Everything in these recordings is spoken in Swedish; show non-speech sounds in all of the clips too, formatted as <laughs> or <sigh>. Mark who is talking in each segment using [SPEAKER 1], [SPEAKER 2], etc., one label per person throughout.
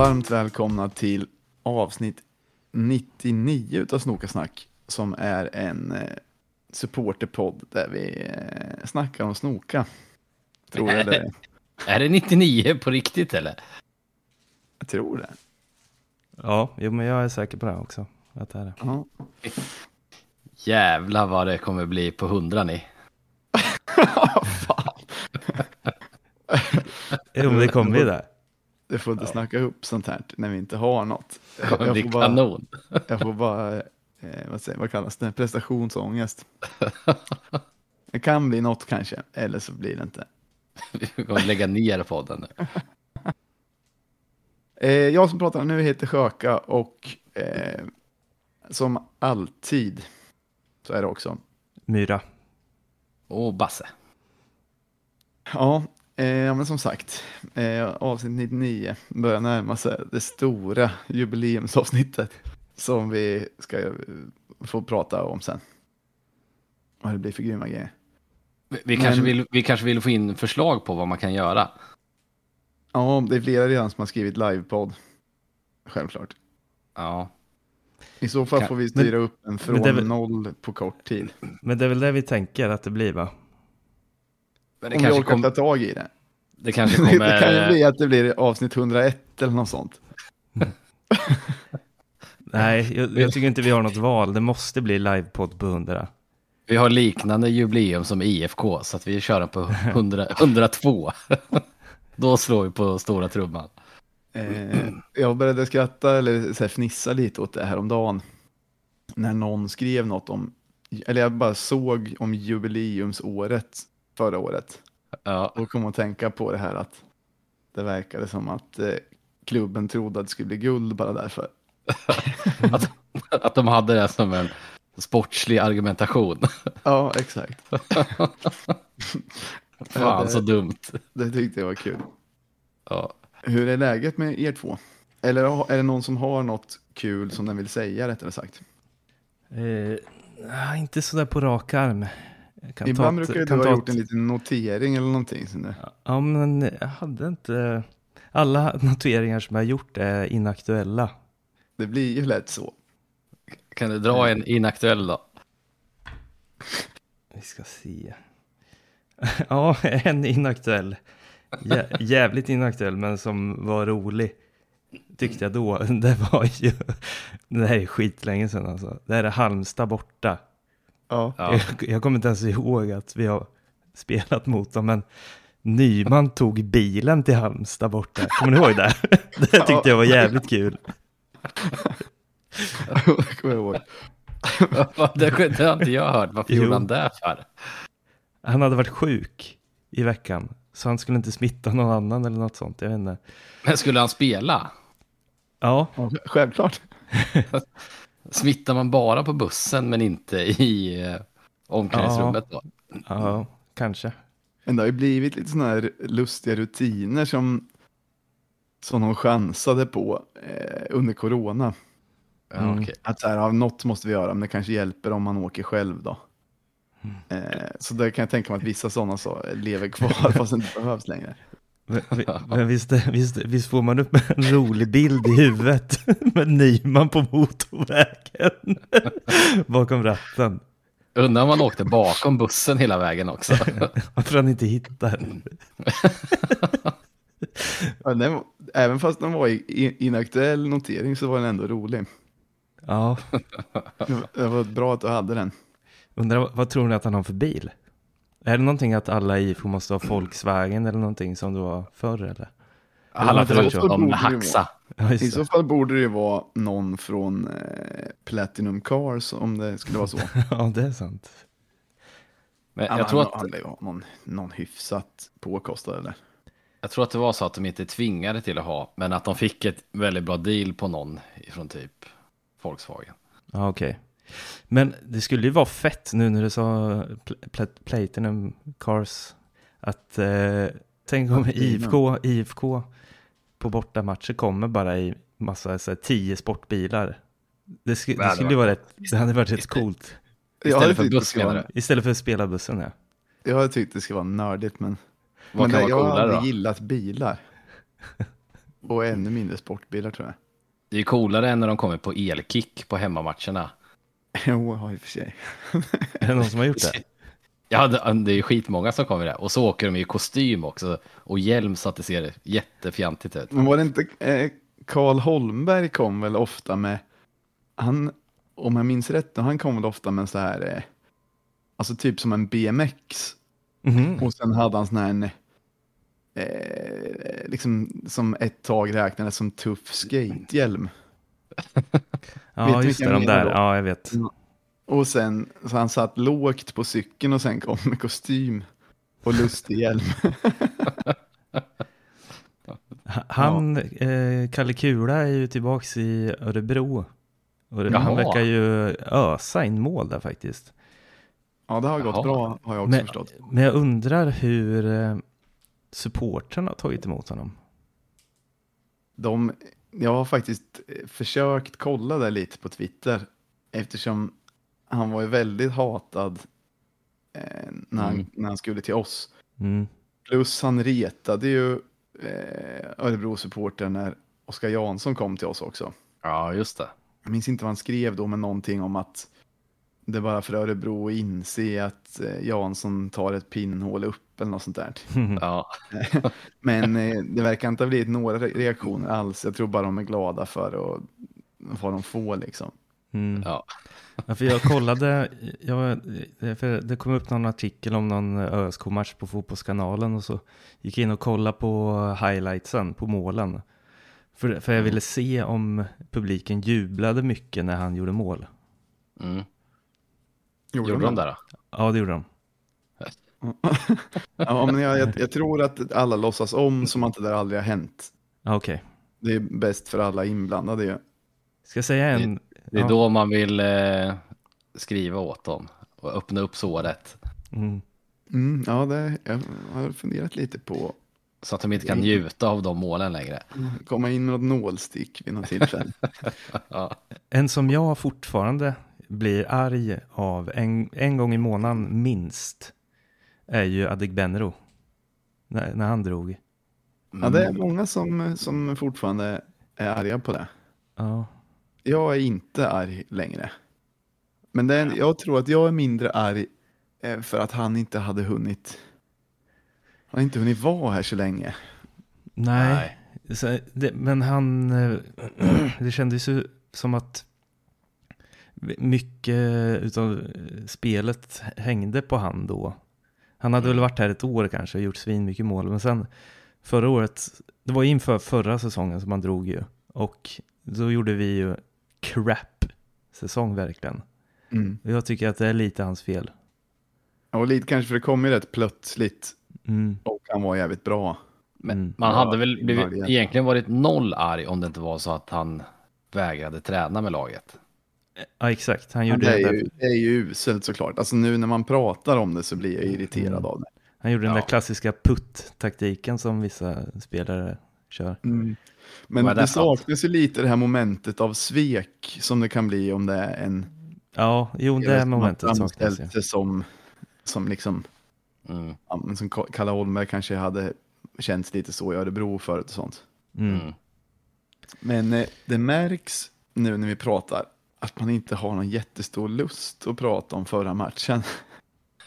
[SPEAKER 1] Varmt välkomna till avsnitt 99 utav Snokasnack som är en eh, supporterpodd där vi eh, snackar om snoka. Tror jag det. <laughs>
[SPEAKER 2] Är det 99 på riktigt eller?
[SPEAKER 1] Jag tror det.
[SPEAKER 3] Ja, jo, men jag är säker på det också. Att det är det.
[SPEAKER 1] Ja. <laughs>
[SPEAKER 2] Jävlar vad det kommer bli på 100 ni. <laughs>
[SPEAKER 1] Fan,
[SPEAKER 3] Jo, men det kommer ju där.
[SPEAKER 1] Det får inte snacka upp sånt här när vi inte har något. <laughs>
[SPEAKER 2] Det
[SPEAKER 1] Jag
[SPEAKER 2] bli
[SPEAKER 1] får bara,
[SPEAKER 2] kanon.
[SPEAKER 1] jag får bara eh, vad, säger, vad kallas det, prestationsångest. <laughs> Det kan bli något kanske, eller så blir det inte. <laughs>
[SPEAKER 2] Vi kommer lägga ner podden nu.
[SPEAKER 1] Eh, jag som pratar nu heter Sjöka och eh, som alltid så är det också.
[SPEAKER 3] Myra.
[SPEAKER 2] Och Basse.
[SPEAKER 1] Ja, eh, men som sagt, eh, avsnitt 99 börjar närma sig det stora jubileumsavsnittet som vi ska eh, få prata om sen. Vad det blir för grymma grejer.
[SPEAKER 2] Vi, vi, kanske
[SPEAKER 1] Men-
[SPEAKER 2] vill, vi kanske vill få in förslag på vad man kan göra.
[SPEAKER 1] Ja, det är flera redan som har skrivit livepodd. Självklart.
[SPEAKER 2] Ja.
[SPEAKER 1] I så fall
[SPEAKER 2] Kan-
[SPEAKER 1] får vi styra upp en från
[SPEAKER 3] men väl-
[SPEAKER 1] noll på kort tid.
[SPEAKER 3] Men det är väl det vi tänker att det blir, va?
[SPEAKER 2] Men det
[SPEAKER 1] Om vi
[SPEAKER 2] kanske,
[SPEAKER 1] orkar
[SPEAKER 2] kom,
[SPEAKER 1] ta tag i det.
[SPEAKER 2] det kanske <laughs>
[SPEAKER 1] Det
[SPEAKER 2] kommer...
[SPEAKER 1] kan ju bli att det blir avsnitt 101 eller något sånt. <laughs>
[SPEAKER 3] Nej, jag, jag tycker inte vi har något val. Det måste bli livepodd på 100.
[SPEAKER 2] Vi har liknande jubileum som IFK så att vi kör på 100, 102. <laughs> Då slår vi på stora trumman.
[SPEAKER 1] Eh, jag började skratta eller så här, fnissa lite åt det här om dagen. När någon skrev något om, eller jag bara såg om jubileumsåret förra året.
[SPEAKER 2] Ja,
[SPEAKER 1] Och kom att tänka på det här att det verkade som att eh, klubben trodde att det skulle bli guld bara därför. <laughs>
[SPEAKER 2] att, att de hade det som en sportslig argumentation. <laughs>
[SPEAKER 1] Ja, exakt. <laughs>
[SPEAKER 2] Fan så dumt.
[SPEAKER 1] Det tyckte jag var kul.
[SPEAKER 2] Ja.
[SPEAKER 1] Hur är läget med er två? Eller är det någon som har något kul som den vill säga rättare sagt?
[SPEAKER 3] Eh, inte sådär på rak arm. Kan
[SPEAKER 1] Ibland
[SPEAKER 3] ta
[SPEAKER 1] brukar du ha gjort en liten notering eller någonting. sånt där.
[SPEAKER 3] Ja, men jag hade inte... Alla noteringar som jag gjort är inaktuella.
[SPEAKER 1] Det blir ju lätt så.
[SPEAKER 2] Kan du dra en inaktuell då?
[SPEAKER 3] Vi ska se. <laughs> Ja, en inaktuell. Jä jävligt inaktuell, men som var rolig. Tyckte jag då. <laughs> Det var ju... Det här är skitlänge sedan alltså. Det här är Halmstad borta.
[SPEAKER 1] Ja.
[SPEAKER 2] Ja.
[SPEAKER 3] Jag, jag kommer inte ens ihåg att vi har spelat mot dem, men Nyman tog bilen till Halmstad borta. Kommer ni ihåg det? <laughs> Det tyckte jag var jävligt kul. <laughs>
[SPEAKER 1] det kommer jag ihåg.
[SPEAKER 2] det, det har inte jag hört. Varför
[SPEAKER 3] Jo.
[SPEAKER 2] gjorde han det för?
[SPEAKER 3] Han hade varit sjuk i veckan, så han skulle inte smitta någon annan eller något sånt. Jag vet inte.
[SPEAKER 2] Men skulle han spela?
[SPEAKER 3] Ja,
[SPEAKER 1] självklart. <laughs>
[SPEAKER 2] Smittar man bara på bussen men inte i eh, omklädningsrummet då?
[SPEAKER 3] ja, kanske.
[SPEAKER 1] Men det har ju blivit lite sådana här lustiga rutiner som, som de chansade på eh, under corona.
[SPEAKER 3] Mm.
[SPEAKER 2] okej.
[SPEAKER 1] Att så här, något måste vi göra, men det kanske hjälper om man åker själv då. Eh, så där kan jag tänka mig att vissa sådana så lever kvar <laughs> fast det inte behövs längre. <laughs>
[SPEAKER 3] Men, visst, visst, visst får man upp en rolig bild i huvudet <laughs> med Nyman på motorvägen <laughs> bakom ratten.
[SPEAKER 2] Undrar om man åkte bakom bussen hela vägen också.
[SPEAKER 3] Varför han inte hittar.
[SPEAKER 1] Ja, den, även fast den var i, inaktuell notering så var den ändå rolig.
[SPEAKER 3] Ja,
[SPEAKER 1] Det- var bra att du hade den.
[SPEAKER 3] undrar vad, vad tror ni att han har för bil? Är det någonting att alla IFK måste ha Volkswagen eller någonting som det var förr eller?
[SPEAKER 2] Alla
[SPEAKER 3] var
[SPEAKER 2] förutom Haxa.
[SPEAKER 1] I så fall borde det ju vara någon från eh, Platinum Cars om det skulle vara så. <laughs>
[SPEAKER 3] Ja, det är sant.
[SPEAKER 2] Men jag, tror att,
[SPEAKER 1] han ha någon, någon hyfsat påkostad eller?
[SPEAKER 2] jag tror att det var så att de inte tvingade till att ha, men att de fick ett väldigt bra deal på någon från typ Volkswagen.
[SPEAKER 3] Ja, okej. Men det skulle ju vara fett nu när du sa pl- pl- Platinum Cars. Att eh, tänk om. IFK, IFK på bortamatcher kommer bara i massa så här, tio sportbilar. Det, sk-
[SPEAKER 2] Det
[SPEAKER 3] skulle ju vara rätt, det hade varit rätt coolt.
[SPEAKER 1] Jag
[SPEAKER 2] Istället för buss menar du?
[SPEAKER 3] Istället för att spela bussen, ja.
[SPEAKER 1] Jag hade tyckt det skulle vara nördigt men,
[SPEAKER 2] Vad
[SPEAKER 1] men
[SPEAKER 2] kan
[SPEAKER 1] jag
[SPEAKER 2] vara
[SPEAKER 1] har
[SPEAKER 2] coolare
[SPEAKER 1] aldrig
[SPEAKER 2] då?
[SPEAKER 1] gillat bilar. Och ännu mindre sportbilar tror jag.
[SPEAKER 2] Det är ju coolare än när de kommer på elkick på hemmamatcherna. <laughs>
[SPEAKER 1] Jo, i och för sig.
[SPEAKER 3] Är det någon som har gjort det? <laughs>
[SPEAKER 2] Ja, det, är ju skitmånga som kommer där. Och så åker de i kostym också. Och hjälm så att det ser jättefjantigt ut.
[SPEAKER 1] Men var det inte eh, Karl Holmberg kom väl ofta med, han, om jag minns rätt, han kom väl ofta med så här, eh, alltså typ som en BMX.
[SPEAKER 3] Mhm.
[SPEAKER 1] Och sen hade han sån här, eh, liksom som ett tag räknades som tuff skatehjälm. <laughs> Vet
[SPEAKER 3] Ja,
[SPEAKER 1] du
[SPEAKER 3] just det, de där.
[SPEAKER 1] då?
[SPEAKER 3] Ja, jag vet.
[SPEAKER 1] Och sen, så han satt lågt på cykeln och sen kom med kostym och lustig hjälm. <laughs>
[SPEAKER 3] Han, eh, Kalle Kula är ju tillbaks i Örebro. Och det- han verkar ju ösa in mål där faktiskt.
[SPEAKER 1] Ja, det har gått
[SPEAKER 2] Jaha.
[SPEAKER 1] bra har jag också
[SPEAKER 3] Men,
[SPEAKER 1] förstått.
[SPEAKER 3] men jag undrar hur eh, supportrarna har tagit emot honom.
[SPEAKER 1] De, jag har faktiskt eh, försökt kolla det lite på Twitter eftersom han var ju väldigt hatad eh, när, han,
[SPEAKER 2] Mm.
[SPEAKER 1] när han skulle till oss.
[SPEAKER 3] Mm.
[SPEAKER 1] Plus han retade ju eh, Örebro-supporten när Oskar Jansson kom till oss också.
[SPEAKER 2] Ja, just det.
[SPEAKER 1] Jag minns inte vad han skrev då, men någonting om att det är bara för Örebro att inse att eh, Jansson tar ett pinnhål upp eller något sånt där.
[SPEAKER 2] Ja, <laughs>
[SPEAKER 1] Men eh, det verkar inte ha blivit några re- reaktioner alls. Jag tror bara de är glada för att vad de får liksom.
[SPEAKER 3] Mm.
[SPEAKER 2] ja.
[SPEAKER 3] Ja, för jag kollade, jag, för det kom upp någon artikel om någon ÖSK-match på Fotbollskanalen och så gick jag in och kollade på highlightsen, på målen. För, för jag ville se om publiken jublade mycket när han gjorde mål.
[SPEAKER 2] Mm. Gjorde de det då?
[SPEAKER 3] Ja, det gjorde de. <laughs>
[SPEAKER 1] Ja, men jag, jag, jag tror att alla låtsas om som att det där aldrig har hänt.
[SPEAKER 3] Okej,
[SPEAKER 1] Det är bäst för alla inblandade ju.
[SPEAKER 3] ska jag säga en?
[SPEAKER 2] Det är
[SPEAKER 3] ja.
[SPEAKER 2] då man vill eh, skriva åt dem och öppna upp såret.
[SPEAKER 3] Mm.
[SPEAKER 1] Mm, ja, det, jag har funderat lite på
[SPEAKER 2] Så att de inte kan njuta av de målen längre.
[SPEAKER 1] komma in med något nålstick vid något tillfälle. <laughs>
[SPEAKER 2] Ja.
[SPEAKER 3] En som jag fortfarande blir arg av en, en gång i månaden minst är ju Adegbenro. När, när han drog.
[SPEAKER 1] Ja, det är många som, som fortfarande är arga på det.
[SPEAKER 3] Ja.
[SPEAKER 1] Jag är inte arg längre. Men det är, jag tror att jag är mindre arg eh, för att han inte hade hunnit. Han har inte hunnit vara här så länge.
[SPEAKER 3] Nej, Så, det, men han, eh, <clears throat> det kändes ju som att mycket utav spelet hängde på han då. Han hade väl varit här ett år kanske och gjort svin mycket mål, men sen förra året, det var inför förra säsongen som han drog ju. Och då gjorde vi ju crap säsong verkligen.
[SPEAKER 1] Mm.
[SPEAKER 3] Och jag tycker att det är lite hans fel.
[SPEAKER 1] Och lite kanske för det kom ju rätt plötsligt
[SPEAKER 3] Mm.
[SPEAKER 1] och han var jävligt bra.
[SPEAKER 2] Men
[SPEAKER 3] Mm.
[SPEAKER 2] man
[SPEAKER 1] Ja,
[SPEAKER 2] hade väl blivit, egentligen varit noll arg om det inte var så att han vägrade träna med laget.
[SPEAKER 3] Ja, exakt. Han gjorde,
[SPEAKER 1] det, är
[SPEAKER 3] det
[SPEAKER 1] ju, det är ju uselt såklart. Alltså nu när man pratar om det så blir jag irriterad
[SPEAKER 3] Mm.
[SPEAKER 1] av det.
[SPEAKER 3] han gjorde den
[SPEAKER 2] Ja.
[SPEAKER 3] där klassiska putt-taktiken som vissa spelare kör.
[SPEAKER 1] Mm. Men
[SPEAKER 2] är
[SPEAKER 1] det saknas ju lite det här momentet av svek som det kan bli om det är en
[SPEAKER 3] Ja, jo, det
[SPEAKER 1] som har
[SPEAKER 3] momentet saknas ju.
[SPEAKER 1] som, som liksom,
[SPEAKER 2] Mm.
[SPEAKER 1] ja, men som Kalle Holmberg kanske hade känts lite så i Örebro förut och sånt.
[SPEAKER 3] Mm.
[SPEAKER 2] Mm.
[SPEAKER 1] Men eh, det märks nu när vi pratar att man inte har någon jättestor lust att prata om förra matchen. <laughs>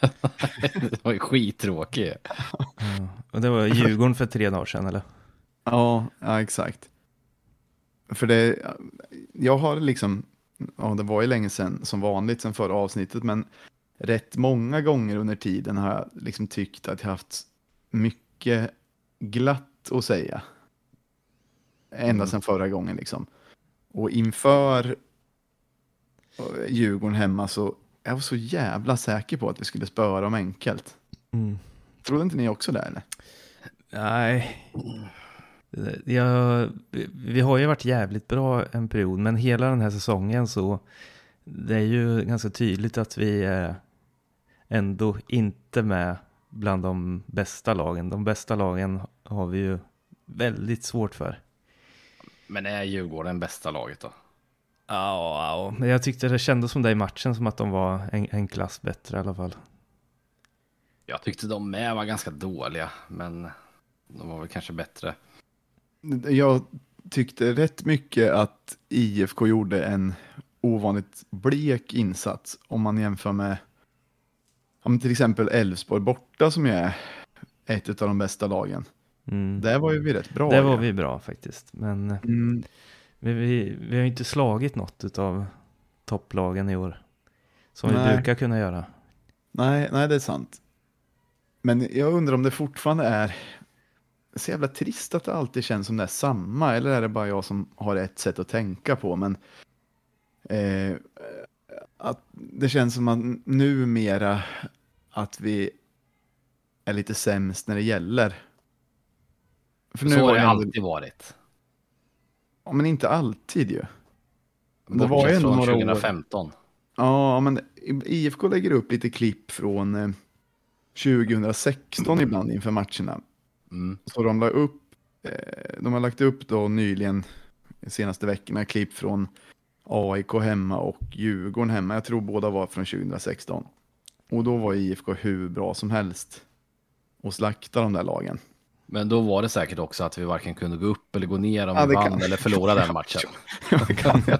[SPEAKER 2] det var ju skittråkigt.
[SPEAKER 3] Ja. Och det var Djurgården för tre dagar sedan, eller?
[SPEAKER 1] Ja, ja exakt. För det, jag har liksom, ja det var ju länge sedan som vanligt sen förra avsnittet, men rätt många gånger under tiden har jag liksom tyckt att jag haft mycket glatt att säga. Ända
[SPEAKER 2] Mm.
[SPEAKER 1] sedan förra gången liksom. Och inför Djurgården hemma så jag var så jävla säker på att vi skulle spöra dem enkelt.
[SPEAKER 3] Mm.
[SPEAKER 1] Trodde inte ni också det eller?
[SPEAKER 3] Nej. Jag, vi har ju varit jävligt bra en period, men hela den här säsongen så det är ju ganska tydligt att vi är ändå inte med bland de bästa lagen. De bästa lagen har vi ju väldigt svårt för.
[SPEAKER 2] Men är Djurgården bästa laget då?
[SPEAKER 3] Ja, ja, men jag tyckte det kändes som det i matchen som att de var en, en klass bättre i alla fall.
[SPEAKER 2] Jag tyckte de med var ganska dåliga, men de var väl kanske bättre.
[SPEAKER 1] Jag tyckte rätt mycket att IFK gjorde en ovanligt blek insats om man jämför med om till exempel Elfsborg borta som är ett av de bästa lagen.
[SPEAKER 3] Mm.
[SPEAKER 1] Där var ju vi rätt bra.
[SPEAKER 3] Där var
[SPEAKER 1] ju.
[SPEAKER 3] vi bra faktiskt. Men
[SPEAKER 1] Mm,
[SPEAKER 3] vi, vi, vi har ju inte slagit något av topplagen i år. Som vi
[SPEAKER 1] Nej.
[SPEAKER 3] brukar kunna göra.
[SPEAKER 1] nej, nej, det är sant. Men jag undrar om det fortfarande är så jävla trist att det alltid känns som det är samma, eller är det bara jag som har ett sätt att tänka på? Men eh, att det känns som att numera att vi är lite sämst när det gäller. För
[SPEAKER 2] Så har det
[SPEAKER 1] ändå-
[SPEAKER 2] alltid varit.
[SPEAKER 1] Ja, men inte alltid ju. Det var
[SPEAKER 2] Bortsett
[SPEAKER 1] ju ändå
[SPEAKER 2] från
[SPEAKER 1] några år.
[SPEAKER 2] 2015.
[SPEAKER 1] Ja, men IFK lägger upp lite klipp från eh, 2016 ibland inför matcherna.
[SPEAKER 2] Mm.
[SPEAKER 1] Så de la upp, eh, de har lagt upp då nyligen, de senaste veckorna, klipp från AIK hemma och Djurgården hemma. Jag tror båda var från 2016. Och då var IFK hur bra som helst och slakta de där lagen.
[SPEAKER 2] Men då var det säkert också att vi varken kunde gå upp eller gå ner om
[SPEAKER 1] Ja,
[SPEAKER 2] vi vann
[SPEAKER 1] kan-
[SPEAKER 2] eller förlorade den <laughs> matchen.
[SPEAKER 1] Ja, det kan jag.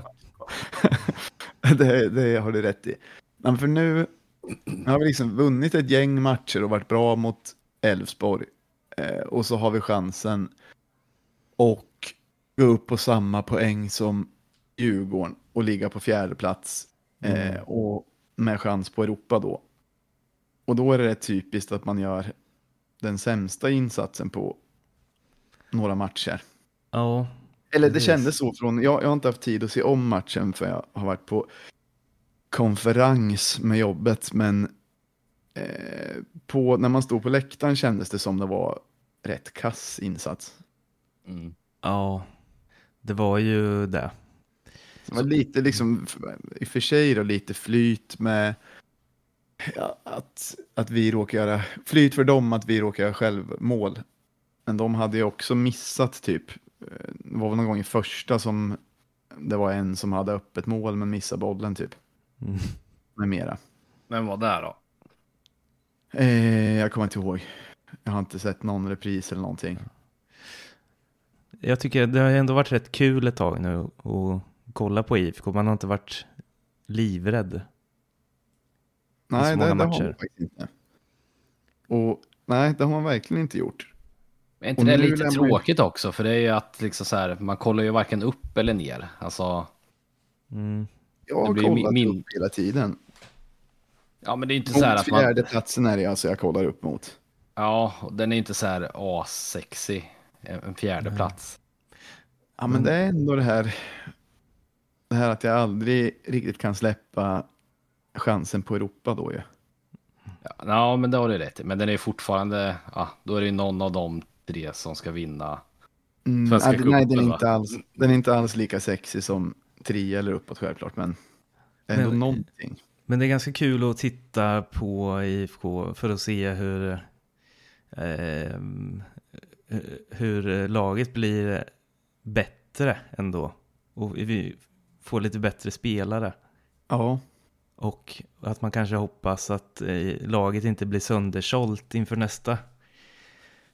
[SPEAKER 1] <laughs> det, det har du rätt i. Men för nu har vi liksom vunnit ett gäng matcher och varit bra mot Elfsborg. Eh, och så har vi chansen och gå upp på samma poäng som Djurgården och ligga på fjärde plats eh, och med chans på Europa då. Och då är det rätt typiskt att man gör den sämsta insatsen på några matcher.
[SPEAKER 3] Ja,
[SPEAKER 1] Eller det
[SPEAKER 3] Precis.
[SPEAKER 1] kändes så från, jag, jag har inte haft tid att se om matchen för jag har varit på konferens med jobbet, men eh, på, när man stod på läktaren kändes det som det var rätt kass insats.
[SPEAKER 2] Mm.
[SPEAKER 3] ja. Det var ju det.
[SPEAKER 1] Det var lite liksom, i och för sig då, lite flyt med att, att vi råkar göra, flyt för dem att vi råkar göra självmål. Men de hade ju också missat typ, eh, det var väl någon gång i första som det var en som hade öppet mål men missade bollen typ.
[SPEAKER 3] Mm.
[SPEAKER 1] Med mera.
[SPEAKER 2] Men vad där då?
[SPEAKER 1] Eh, jag kommer inte ihåg. Jag har inte sett någon repris eller någonting.
[SPEAKER 3] Jag tycker det har ändå varit rätt kul ett tag nu att kolla på IFK. Man har inte varit livrädd.
[SPEAKER 1] Nej,
[SPEAKER 3] så
[SPEAKER 1] det,
[SPEAKER 3] många
[SPEAKER 1] det har
[SPEAKER 3] matcher.
[SPEAKER 1] man faktiskt inte. Och nej, det har man verkligen inte gjort.
[SPEAKER 2] Är inte
[SPEAKER 1] Och
[SPEAKER 2] det lite tråkigt också? För det är ju att liksom så här, man kollar ju varken upp eller ner. Alltså,
[SPEAKER 3] Mm.
[SPEAKER 1] Jag har
[SPEAKER 2] Det blir
[SPEAKER 1] kollat
[SPEAKER 2] min-
[SPEAKER 1] upp hela tiden.
[SPEAKER 2] ja men det är inte så här
[SPEAKER 1] Mot
[SPEAKER 2] att man...
[SPEAKER 1] fjärde platsen är det alltså jag kollar upp mot.
[SPEAKER 2] Ja, och den är inte så här assexy. En fjärde plats.
[SPEAKER 1] Ja, men det är ändå det här, det här att jag aldrig riktigt kan släppa chansen på Europa då ju.
[SPEAKER 2] Ja, ja, men det har du rätt i. Men den är fortfarande, ja, då är det ju någon av de tre som ska vinna.
[SPEAKER 1] Mm,
[SPEAKER 2] Svenska
[SPEAKER 1] nej, nej, den, är inte alls, den är inte alls lika sexy som trea eller uppåt självklart, men ändå
[SPEAKER 3] Men-
[SPEAKER 1] någonting.
[SPEAKER 3] Men det är ganska kul att titta på IFK för att se hur, eh, hur laget blir bättre ändå. Och vi får lite bättre spelare.
[SPEAKER 1] Ja,
[SPEAKER 3] Och att man kanske hoppas att eh, laget inte blir söndersålt inför nästa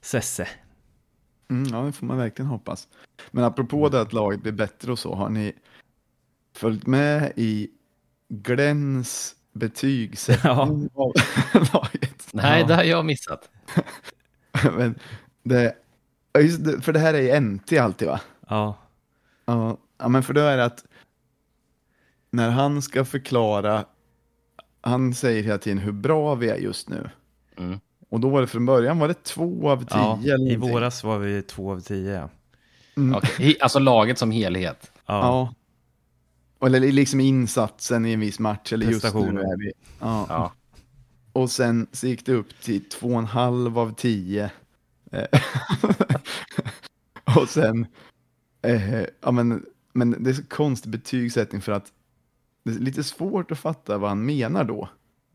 [SPEAKER 3] Sesse.
[SPEAKER 1] mm, ja, det får man verkligen hoppas. Men apropå det att laget blir bättre och så, har ni följt med i Glens betygsättning av <laughs> laget?
[SPEAKER 2] Nej,
[SPEAKER 3] Ja.
[SPEAKER 2] det har jag missat. <laughs>
[SPEAKER 1] Men det, ja, just för det här är ju NT alltid va?
[SPEAKER 3] Ja,
[SPEAKER 1] Ja, ja, men för då är det att när han ska förklara, han säger hela tiden hur bra vi är just nu.
[SPEAKER 2] Mm.
[SPEAKER 1] Och då var det från början var det två av tio
[SPEAKER 3] ja
[SPEAKER 1] eller
[SPEAKER 3] i våras var vi två av tio.
[SPEAKER 1] Mm.
[SPEAKER 2] He- Alltså laget som helhet.
[SPEAKER 3] Ja.
[SPEAKER 1] Ja. Eller liksom insatsen i en viss match, eller just nu är vi. Ja.
[SPEAKER 2] Ja.
[SPEAKER 1] Och sen så gick det upp till två och en halv av tio. Eh, <laughs> och sen, eh, ja men, men det är så konstig betygssättning för att det är lite svårt att fatta vad han menar då.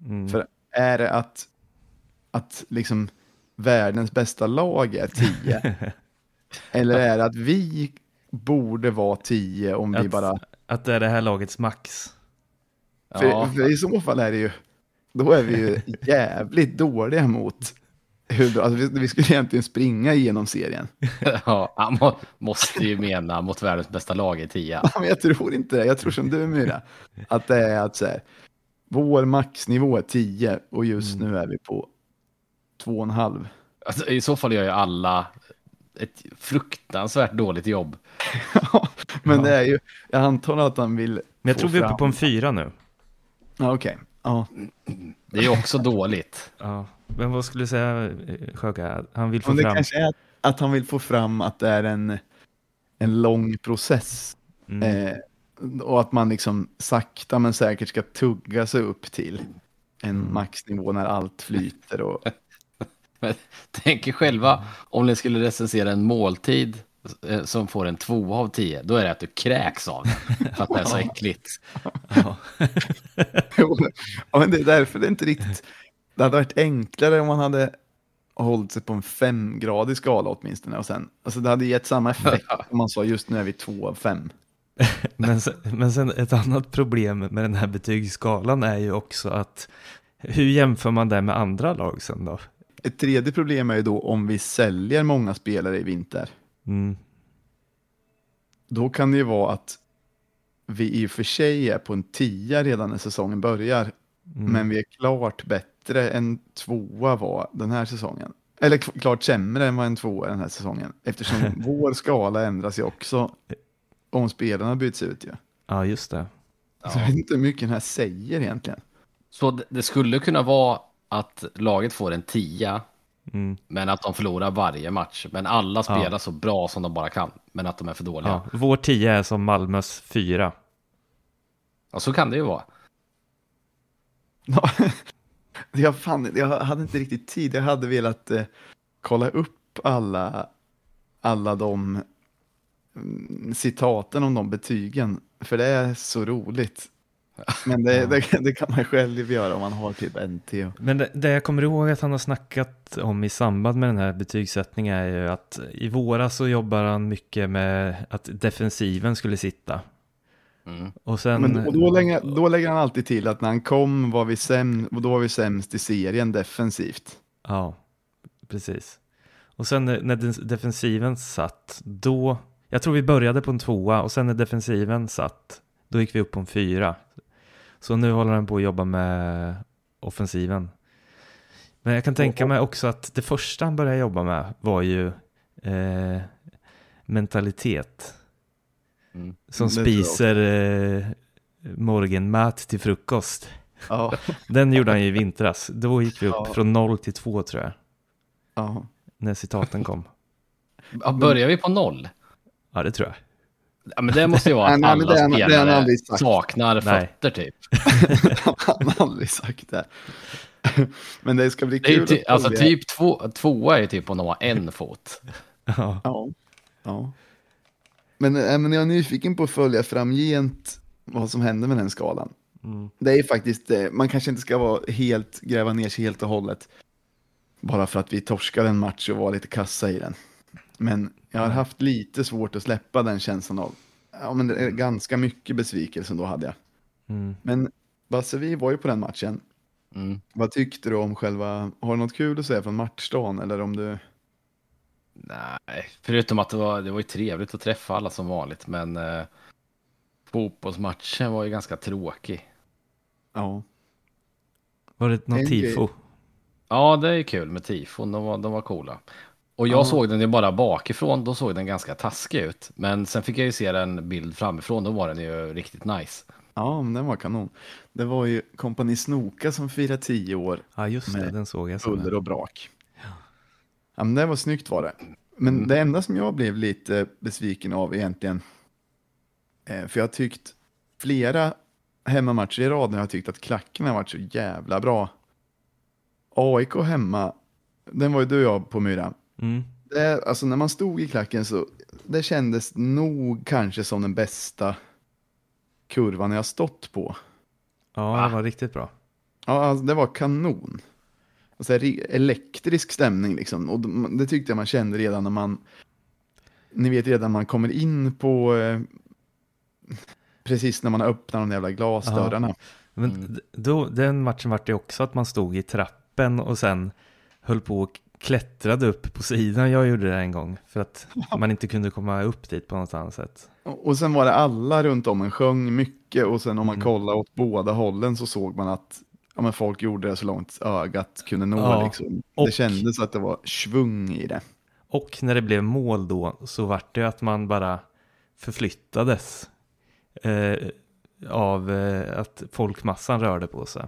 [SPEAKER 3] Mm.
[SPEAKER 1] För är det att, att liksom världens bästa lag är 10? <laughs> Eller är det att vi borde vara 10 om vi
[SPEAKER 3] Att-
[SPEAKER 1] bara...
[SPEAKER 3] Att det är det här lagets max.
[SPEAKER 1] För,
[SPEAKER 2] Ja.
[SPEAKER 1] för i så fall är det ju... Då är vi ju <laughs> jävligt dåliga mot hur bra, alltså, vi, vi skulle egentligen springa igenom serien. <laughs>
[SPEAKER 2] ja, han må, måste ju mena mot världens bästa lag i tia.
[SPEAKER 1] Ja, Men jag tror inte det, jag tror som du Myra, att det är att så här, vår maxnivå är 10 och just nu är vi på 2,5.
[SPEAKER 2] Alltså, I så fall gör ju alla ett fruktansvärt dåligt jobb. <laughs>
[SPEAKER 1] Ja, Men det är ju, jag antar att han vill
[SPEAKER 3] Men jag tror vi är uppe på en fyra nu.
[SPEAKER 1] Ja, okej. Ja.
[SPEAKER 2] Det är ju också dåligt.
[SPEAKER 3] Ja. Men vad skulle du säga, eh, Sjöka? Han vill få
[SPEAKER 1] Men det
[SPEAKER 3] fram...
[SPEAKER 1] kanske är att, att han vill få fram att det är en, en lång process.
[SPEAKER 3] Mm.
[SPEAKER 1] Eh, och att man liksom sakta men säkert ska tugga sig upp till en
[SPEAKER 3] Mm.
[SPEAKER 1] maxnivå när allt flyter. Och, <laughs>
[SPEAKER 2] tänk er själva om ni skulle recensera en måltid eh, som får en två av tio. Då är det att du kräks av den. <laughs> För att det är så äckligt.
[SPEAKER 3] Ja. <laughs>
[SPEAKER 1] ja, men det är därför det är inte riktigt... Det hade varit enklare om man hade hållit sig på en femgradig skala åtminstone. Och sen, alltså det hade gett samma effekt <laughs> om man sa just nu är vi två av fem. <laughs>
[SPEAKER 3] Men, sen, men sen ett annat problem med den här betygsskalan är ju också att hur jämför man det med andra lag sen då?
[SPEAKER 1] Ett tredje problem är ju då om vi säljer många spelare i vinter.
[SPEAKER 3] Mm.
[SPEAKER 1] Då kan det ju vara att vi i och för sig är på en tia redan när säsongen börjar.
[SPEAKER 3] Mm.
[SPEAKER 1] Men vi är klart bättre än tvåa var den här säsongen. Eller klart sämre än vad en tvåa den här säsongen. Eftersom <laughs> vår skala ändras ju också om spelarna byts ut ju.
[SPEAKER 3] Ja, just det.
[SPEAKER 1] Så jag vet inte hur mycket den här säger egentligen.
[SPEAKER 2] Så det- skulle kunna vara att laget får en tia,
[SPEAKER 3] Mm.
[SPEAKER 2] men att de förlorar varje match. Men alla spelar så bra som de bara kan, men att de är för dåliga.
[SPEAKER 3] Ja. Vår 10 är som Malmös 4.
[SPEAKER 2] Ja, så kan det ju vara. <laughs>
[SPEAKER 1] Ja, jag, fan, jag hade inte riktigt tid. Jag hade velat eh, kolla upp alla, alla de mm, citaten om de betygen. För det är så roligt. Men det, det, det kan man själv göra om man har typ NT.
[SPEAKER 3] Men det, det jag kommer ihåg att han har snackat om i samband med den här betygssättningen är ju att i våras så jobbar han mycket med att defensiven skulle sitta.
[SPEAKER 2] Mm.
[SPEAKER 3] Och sen...
[SPEAKER 1] men, och då, lägger, då lägger han alltid till att när han kom var vi, säm, och då var vi sämst i serien defensivt.
[SPEAKER 3] Ja, precis. Och sen när defensiven satt, då... Jag tror vi började på en tvåa och sen när defensiven satt, då gick vi upp på en fyra. Så nu håller han på att jobba med offensiven. Men jag kan tänka mig också att det första han började jobba med var ju eh, mentalitet.
[SPEAKER 2] Mm.
[SPEAKER 3] Som
[SPEAKER 1] Det
[SPEAKER 3] spiser eh, morgonmat till frukost.
[SPEAKER 1] Ja, <laughs>
[SPEAKER 3] Den gjorde han ju i vintras. Då gick vi upp
[SPEAKER 1] Ja.
[SPEAKER 3] från noll till två tror jag.
[SPEAKER 1] ja.
[SPEAKER 3] När citaten kom.
[SPEAKER 2] Ja, börjar vi på noll?
[SPEAKER 3] Ja, det tror jag.
[SPEAKER 2] Ja, men det måste ju vara <laughs> att
[SPEAKER 1] Nej,
[SPEAKER 2] alla
[SPEAKER 1] det det
[SPEAKER 2] spelare
[SPEAKER 1] sagt.
[SPEAKER 2] saknar
[SPEAKER 3] Nej.
[SPEAKER 2] fötter typ. <laughs>
[SPEAKER 1] han har aldrig sagt det. Men det ska bli
[SPEAKER 2] Det
[SPEAKER 1] kul
[SPEAKER 2] ty, alltså typ två, tvåa är typ om de har en fot.
[SPEAKER 3] Ja,
[SPEAKER 1] Ja. ja. Men, äh, men jag är nyfiken på att följa framgent vad som händer med den skalan.
[SPEAKER 3] mm.
[SPEAKER 1] Det är faktiskt, eh, man kanske inte ska vara helt, gräva ner sig helt och hållet. Bara för att vi torskade en match och var lite kassa i den. Men jag har haft lite svårt att släppa den känslan av, ja men det är ganska mycket besvikelse då hade jag.
[SPEAKER 3] Mm.
[SPEAKER 1] Men Basse, vi var ju på den matchen.
[SPEAKER 2] Mm.
[SPEAKER 1] Vad tyckte du om själva, har du något kul att säga från matchdagen eller om du?
[SPEAKER 2] Nej, förutom att det var, det var ju trevligt att träffa alla som vanligt, men eh, fotbollsmatchen var ju ganska tråkig.
[SPEAKER 1] Ja.
[SPEAKER 3] Var det något tifo?
[SPEAKER 2] Ja, det är kul med tifon, de var, de var coola. Och jag
[SPEAKER 1] Ja.
[SPEAKER 2] såg den ju bara bakifrån, då såg den ganska taskig ut. Men sen fick jag ju se den bild framifrån, då var den ju riktigt nice.
[SPEAKER 1] Ja, men den var kanon. Det var ju Kompani Snoka som firade tio år,
[SPEAKER 3] Ja, just det. Den såg jag.
[SPEAKER 1] buller och brak. Ja, men det var snyggt var det. Men
[SPEAKER 2] Mm.
[SPEAKER 1] det enda som jag blev lite besviken av egentligen, eh, för jag har tyckt flera hemmamatcher i rad när jag har tyckt att klacken har varit så jävla bra. AIK hemma, den var ju du och jag på Myra.
[SPEAKER 3] Mm.
[SPEAKER 1] Det, alltså när man stod i klacken så det kändes nog kanske som den bästa kurvan jag stått på.
[SPEAKER 3] Ja,
[SPEAKER 2] Va?
[SPEAKER 3] det var riktigt bra.
[SPEAKER 1] Ja, alltså, det var kanon. Alltså, ri- elektrisk stämning liksom. Och de- det tyckte jag man kände redan när man, ni vet redan när man kommer in på, eh, precis när man öppnar de jävla glasdörrarna.
[SPEAKER 3] Men
[SPEAKER 2] Mm.
[SPEAKER 3] då, den matchen var det också att man stod i trappen och sen höll på att klättrade upp på sidan. Jag gjorde det en gång för att man inte kunde komma upp dit på något annat sätt.
[SPEAKER 1] Och och sen var det alla runt om en sjöng mycket och sen om man
[SPEAKER 3] Mm.
[SPEAKER 1] kollade åt båda hållen så såg man att ja, men folk gjorde det så långt ögat kunde nå.
[SPEAKER 3] Ja,
[SPEAKER 1] Liksom.
[SPEAKER 3] och-
[SPEAKER 1] Det kändes att det var svung i det.
[SPEAKER 3] Och när det blev mål då så vart det att man bara förflyttades eh, av eh, att folkmassan rörde på sig.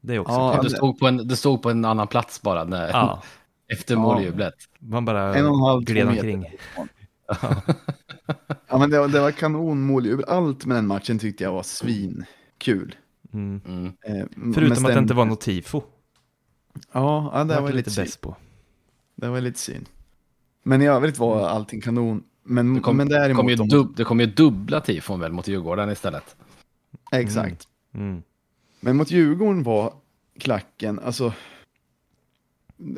[SPEAKER 3] Det är också
[SPEAKER 1] Ja.
[SPEAKER 2] Du stod, på en, du stod på en annan plats bara när,
[SPEAKER 3] Ja, <laughs>
[SPEAKER 2] efter
[SPEAKER 1] Ja.
[SPEAKER 2] måljublet.
[SPEAKER 3] man bara
[SPEAKER 1] En och en halv,
[SPEAKER 3] gled omkring.
[SPEAKER 1] Ja, men det, var- det var kanonmåljubel. Allt med den matchen tyckte jag var svinkul.
[SPEAKER 3] Mm.
[SPEAKER 2] Mm.
[SPEAKER 1] Eh,
[SPEAKER 3] Förutom att det inte var något tifo.
[SPEAKER 1] Ja, ja det
[SPEAKER 3] Det
[SPEAKER 1] var
[SPEAKER 3] var
[SPEAKER 1] lite
[SPEAKER 3] bäst på.
[SPEAKER 1] Det var lite synd. Men i övrigt var allting kanon. Men,
[SPEAKER 2] Det kom,
[SPEAKER 1] men
[SPEAKER 2] det,
[SPEAKER 1] däremot...
[SPEAKER 2] kom ju dub, det kom ju dubbla tifon väl mot Djurgården istället.
[SPEAKER 1] Exakt.
[SPEAKER 3] Mm.
[SPEAKER 1] Men mot Djurgården var klacken, alltså...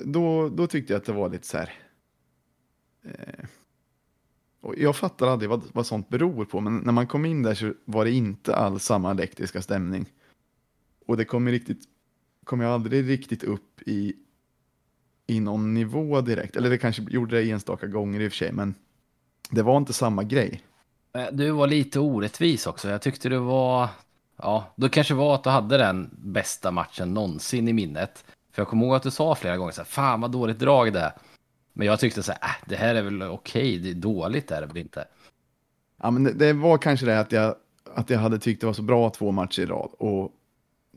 [SPEAKER 1] Då, då tyckte jag att det var lite så här... Eh, och jag fattar aldrig vad, vad sånt beror på, men när man kom in där så var det inte alls samma elektriska stämning. Och det kom ju riktigt, kom jag aldrig riktigt upp i, i någon nivå direkt. Eller det kanske gjorde det enstaka gånger i och för sig, men det var inte samma grej.
[SPEAKER 2] Eh, Du var lite orättvis också. Jag tyckte du var... Ja, då kanske var att du hade den bästa matchen någonsin i minnet. För jag kommer ihåg att du sa flera gånger så här, fan vad dåligt drag det är. Men jag tyckte så här, äh, det här är väl okej, det är dåligt är det väl inte.
[SPEAKER 1] Ja, men det, det var kanske det att jag, att jag hade tyckt det var så bra två matcher i rad och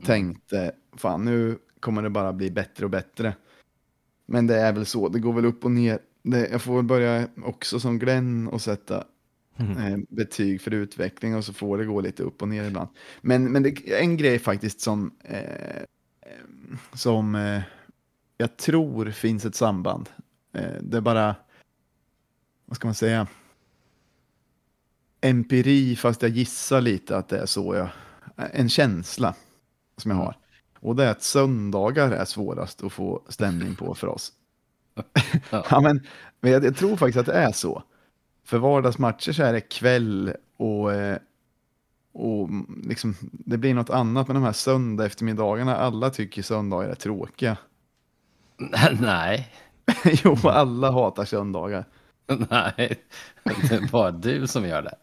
[SPEAKER 1] tänkte, fan nu kommer det bara bli bättre och bättre. Men det är väl så, det går väl upp och ner. Det, jag får väl börja också som Glenn och sätta
[SPEAKER 3] Mm.
[SPEAKER 1] eh, betyg för utveckling och så får det gå lite upp och ner ibland. Men, men det är en grej faktiskt som, eh, eh, som eh, jag tror finns ett samband. Eh, det är bara, vad ska man säga, empiri fast jag gissar lite att det är så jag, en känsla som jag har. Och det är att söndagar är svårast att få stämning på för oss. <laughs>
[SPEAKER 2] Ja.
[SPEAKER 1] ja, men, men jag, jag tror faktiskt att det är så. För vardagsmatcher så är det kväll och, eh, och liksom, det blir något annat med de här söndag eftermiddagarna. Alla tycker söndagar är tråkiga. <laughs>
[SPEAKER 2] Nej, <laughs>
[SPEAKER 1] jo, alla hatar söndagar.
[SPEAKER 2] nej, det är bara du som gör det.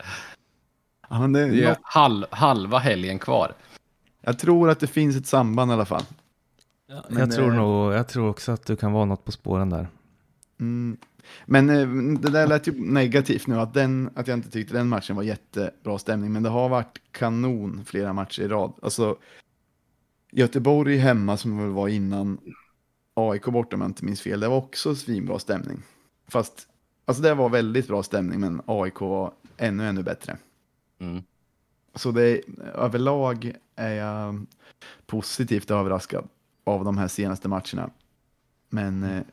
[SPEAKER 1] Ja, det,
[SPEAKER 2] Det är
[SPEAKER 1] något,
[SPEAKER 2] halv, halva helgen kvar.
[SPEAKER 1] Jag tror att det finns ett samband i alla fall. Men,
[SPEAKER 3] jag, tror
[SPEAKER 1] eh,
[SPEAKER 3] nog, jag tror också att du kan vara något på spåren där.
[SPEAKER 1] Mm. Men eh, det där lät ju negativt nu, att, den, att jag inte tyckte den matchen var jättebra stämning, men det har varit kanon flera matcher i rad. Alltså, Göteborg hemma som väl var innan AIK borta om jag inte minns fel, det var också svinbra stämning. Fast, alltså det var väldigt bra stämning, men AIK var ännu, ännu bättre.
[SPEAKER 2] Mm.
[SPEAKER 1] Så det, överlag är jag positivt överraskad av de här senaste matcherna. Men eh,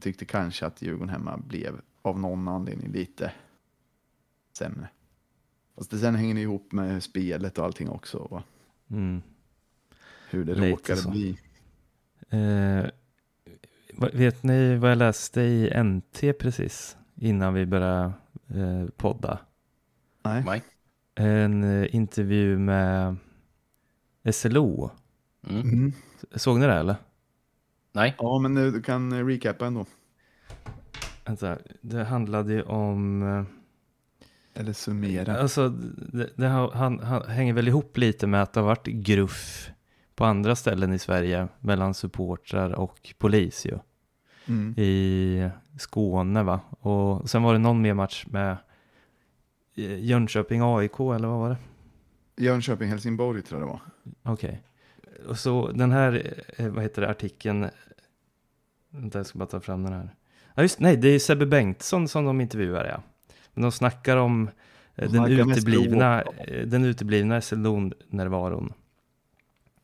[SPEAKER 1] tyckte kanske att Djurgården hemma blev av någon anledning lite sämre. Fast det sen hänger det ihop med spelet och allting också. Och
[SPEAKER 3] Mm.
[SPEAKER 1] hur det
[SPEAKER 3] Lite
[SPEAKER 1] råkade
[SPEAKER 3] så.
[SPEAKER 1] bli.
[SPEAKER 3] Eh, vet ni vad jag läste i NT precis innan vi började eh, podda?
[SPEAKER 1] Nej.
[SPEAKER 2] Mike?
[SPEAKER 3] En eh, intervju med SLO.
[SPEAKER 2] Mm.
[SPEAKER 1] Mm.
[SPEAKER 3] Såg ni det eller?
[SPEAKER 2] Nej?
[SPEAKER 1] Ja, men nu, du kan eh, recapa ändå.
[SPEAKER 3] Vänta, det handlade ju om... eh,
[SPEAKER 1] Eller summera.
[SPEAKER 3] Alltså, det, det har, han, han hänger väl ihop lite med att det har varit gruff på andra ställen i Sverige mellan supportrar och polis ju.
[SPEAKER 1] Mm.
[SPEAKER 3] I Skåne va? Och sen var det någon mer match med eh, Jönköping AIK eller vad var det?
[SPEAKER 1] Jönköping, Helsingborg tror jag det var.
[SPEAKER 3] Okej. Och så den här, eh, vad heter det, artikeln. Vänta, jag ska bara ta fram den här. Ja just nej, det är Sebbe Bengtsson som de intervjuar ja. Men de snackar om eh,
[SPEAKER 1] De
[SPEAKER 3] den uteblivna, den uteblivna SLO-närvaron.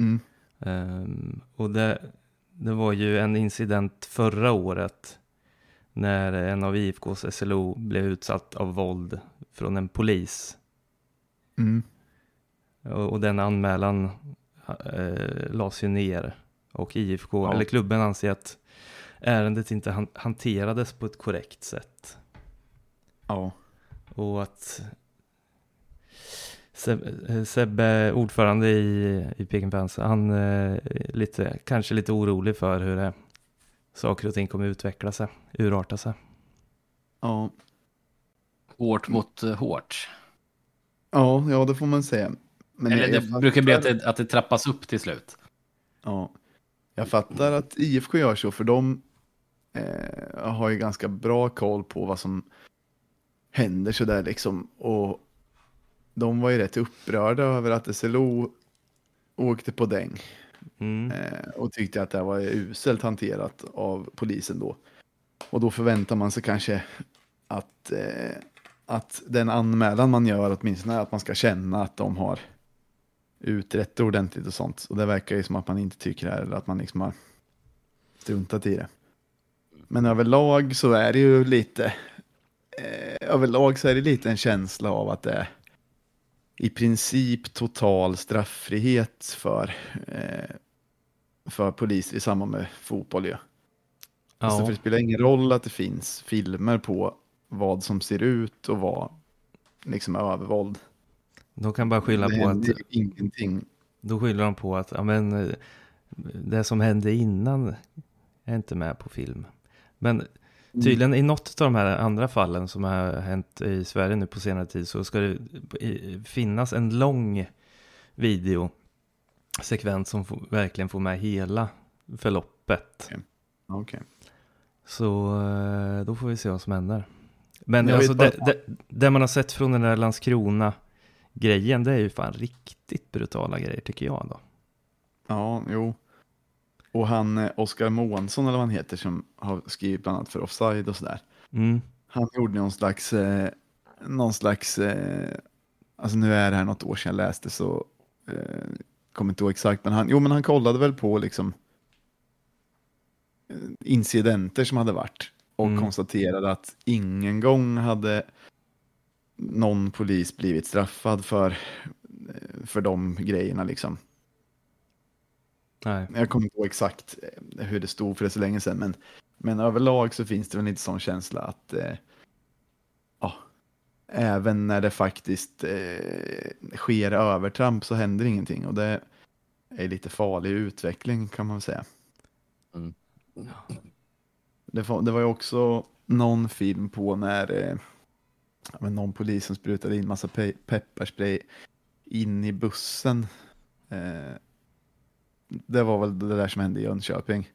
[SPEAKER 1] Mm.
[SPEAKER 3] Ehm, och det, det var ju en incident förra året när en av IFKs SLO blev utsatt av våld från en polis.
[SPEAKER 1] Mm.
[SPEAKER 3] Och, och den anmälan eh, lades ju ner. Och IFK,
[SPEAKER 1] Ja.
[SPEAKER 3] eller klubben anser att ärendet inte han, hanterades på ett korrekt sätt.
[SPEAKER 1] Ja.
[SPEAKER 3] Och att Sebbe, eh, Sebbe ordförande i, i Peking Fans, han är lite, kanske lite orolig för hur det, saker och ting kommer utveckla sig, urarta sig.
[SPEAKER 1] Ja,
[SPEAKER 2] Hårt mot eh, hårt.
[SPEAKER 1] ja, ja det får man säga. Men
[SPEAKER 2] Eller det
[SPEAKER 1] jag
[SPEAKER 2] brukar bli att
[SPEAKER 1] fattar-
[SPEAKER 2] det, att det trappas upp till slut.
[SPEAKER 1] Ja, jag fattar att IFK gör så, för de eh, har ju ganska bra koll på vad som händer sådär liksom. Och de var ju rätt upprörda över att SLO åkte på däng
[SPEAKER 3] Mm.
[SPEAKER 1] eh, och tyckte att det var uselt hanterat av polisen då. Och då förväntar man sig kanske att, eh, att den anmälan man gör åtminstone är att man ska känna att de har utrett det ordentligt och sånt. Och det verkar ju som att man inte tycker det här, eller att man liksom har struntat i det. Men överlag så är det ju lite, eh, överlag så är det lite en känsla av att det är i princip total strafffrihet för, eh, för poliser i samband med fotboll. Ja. Alltså,
[SPEAKER 3] Ja,
[SPEAKER 1] för det spelar ingen roll att det finns filmer på vad som ser ut och vad liksom är övervåld.
[SPEAKER 3] de kan bara skylla
[SPEAKER 1] det
[SPEAKER 3] på att
[SPEAKER 1] ingenting.
[SPEAKER 3] Då skyller de på att ja, men, eh, det som hände innan är inte med på film. Men tydligen i något av de här andra fallen som har hänt i Sverige nu på senare tid så ska det finnas en lång videosekvens som får, verkligen får med hela förloppet.
[SPEAKER 1] Okej.
[SPEAKER 3] Så eh, då får vi se vad som händer. Men
[SPEAKER 1] Jag
[SPEAKER 3] alltså, det, det, det man har sett från den där Landskrona-grejen, det är ju fan riktigt brutala grejer tycker jag då.
[SPEAKER 1] Ja, jo. Och han, eh, Oskar Månsson eller vad han heter, som har skrivit bland annat för Offside och sådär.
[SPEAKER 3] Mm.
[SPEAKER 1] Han gjorde någon slags, eh, någon slags, eh, alltså nu är det här något år sedan jag läste så, eh, kommer inte ihåg exakt, men han, jo men han kollade väl på liksom eh, incidenter som hade varit och
[SPEAKER 3] Mm.
[SPEAKER 1] konstaterade att ingen gång hade någon polis blivit straffad för, eh, för de grejerna liksom.
[SPEAKER 3] Nej.
[SPEAKER 1] Jag kommer inte ihåg exakt eh, hur det stod för det så länge sedan, men, men överlag så finns det väl inte sån känsla att eh, ja, även när det faktiskt eh, sker övertramp så händer ingenting och det är lite farlig utveckling kan man säga.
[SPEAKER 2] Mm.
[SPEAKER 1] Det, var, det var ju också någon film på när eh, men någon polis som sprutade in massa pe pepparspray in i bussen. Eh, det var väl det där som hände i Jönköping.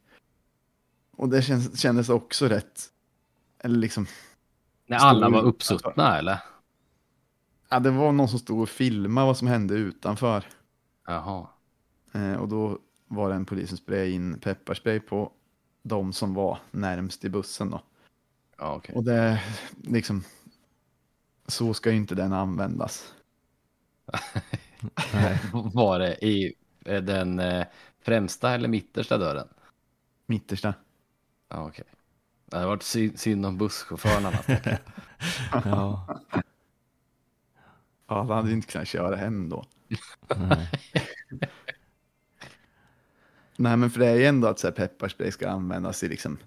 [SPEAKER 1] Och det känns, kändes också rätt, eller liksom,
[SPEAKER 2] När alla var uppsuttna eller?
[SPEAKER 1] ja, det var någon som stod och filmade vad som hände utanför.
[SPEAKER 2] Jaha.
[SPEAKER 1] Eh, och då var det en polis som sprayade in pepparspray på de som var närmst i bussen då.
[SPEAKER 2] Ja, okej.
[SPEAKER 1] Och det, liksom, så ska ju inte den användas. <laughs>
[SPEAKER 2] Var det i den eh, främsta eller mittersta dörren?
[SPEAKER 1] Mittersta.
[SPEAKER 2] Ja, okej. Det hade varit sy- synd om busschauffören annars. tänker jag. <laughs>
[SPEAKER 3] Ja.
[SPEAKER 1] Ja, han hade inte kunnat köra hem då.
[SPEAKER 3] Nej.
[SPEAKER 1] Nej, men för det är ju ändå att så här, pepparspray ska användas i liksom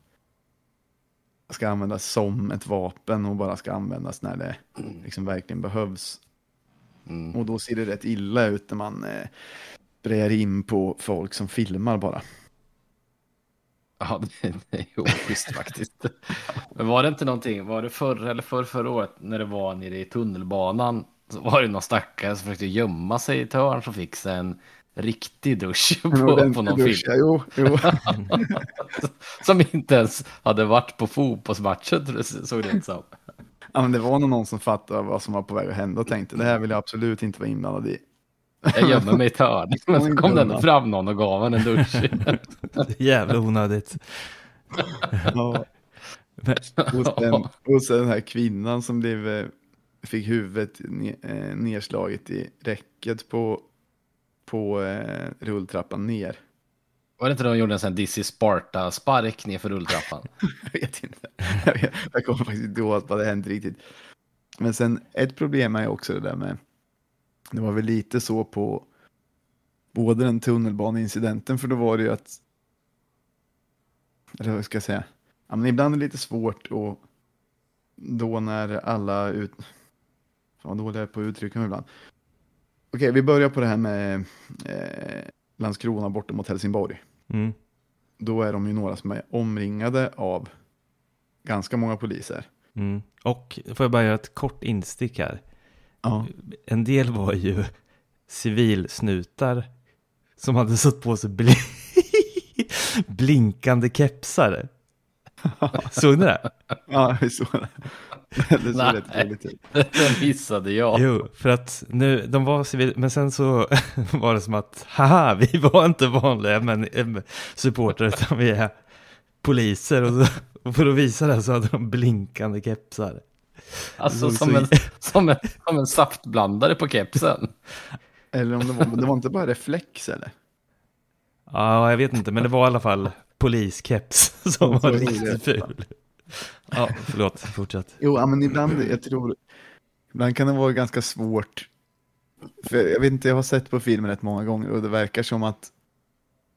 [SPEAKER 1] ska användas som ett vapen och bara ska användas när det liksom verkligen behövs.
[SPEAKER 2] Mm.
[SPEAKER 1] Och då ser det rätt illa ut när man eh, sprayar in på folk som filmar bara.
[SPEAKER 2] Ja, <laughs> det, det är oschysst faktiskt. Men var det inte någonting, var det förr eller förr, förra året när det var nere i tunnelbanan så var det någon stackare som försökte gömma sig i ett hörn som fick sig en riktig dusch <laughs> på, på någon
[SPEAKER 1] dusch,
[SPEAKER 2] film.
[SPEAKER 1] ja, Jo, jo. <laughs>
[SPEAKER 2] Som inte ens hade varit på fotbollsmatchen såg det ut som.
[SPEAKER 1] Ja, men det var nog någon som fattade vad som var på väg att hända och tänkte det här vill jag absolut inte vara inblandad i.
[SPEAKER 2] Jag gömmer mig i ett hörn. <laughs> Men så kom det ändå fram någon och gav en en dusch. <laughs>
[SPEAKER 3] Jävla onödigt.
[SPEAKER 1] Ja. Och sen, och sen den här kvinnan som blev, eh, fick huvudet eh, nedslaget i räcket på, på eh, rulltrappan ner.
[SPEAKER 2] Var det inte då de gjorde en sån här Dizzy Sparta-spark ner för rulltrappan? <laughs>
[SPEAKER 1] Jag vet inte. Jag, vet, jag kommer faktiskt inte ihåg vad det hände riktigt. Men sen ett problem är också det där med, det var väl lite så på både den tunnelbaneincidenten, för då var det ju att, eller vad ska jag säga, ja, men ibland är det lite svårt och då när alla ut, fan vad dålig jag är på att uttrycka mig ibland. Okej, vi börjar på det här med eh, Landskrona borta mot Helsingborg.
[SPEAKER 3] Mm.
[SPEAKER 1] då är de ju några som är omringade av ganska många poliser.
[SPEAKER 3] Mm. Och får jag bara göra ett kort instick här.
[SPEAKER 1] Ja.
[SPEAKER 3] En del var ju civilsnutar som hade satt på sig bl <laughs> blinkande kepsar. <laughs> Såg ni det?
[SPEAKER 1] Ja, vi såg det. Det såg rätt roligt ut.
[SPEAKER 2] Den missade jag.
[SPEAKER 3] Jo, för att nu, de var civil, men sen så <laughs> var det som att, haha, vi var inte vanliga men, supportrar utan vi är poliser och, så, och för att visa det så hade de blinkande kepsar.
[SPEAKER 2] Alltså
[SPEAKER 3] Så-
[SPEAKER 2] som en, <laughs> som, en, som en saftblandare på kepsen.
[SPEAKER 1] Eller om det var, det var inte bara reflex eller?
[SPEAKER 3] Ja, jag vet inte, men det var i alla fall poliskeps <laughs> som var riktigt ful. Ja, förlåt, fortsätt.
[SPEAKER 1] Jo, men ibland, jag tror, ibland kan det vara ganska svårt. För jag vet inte, jag har sett på filmen rätt många gånger och det verkar som att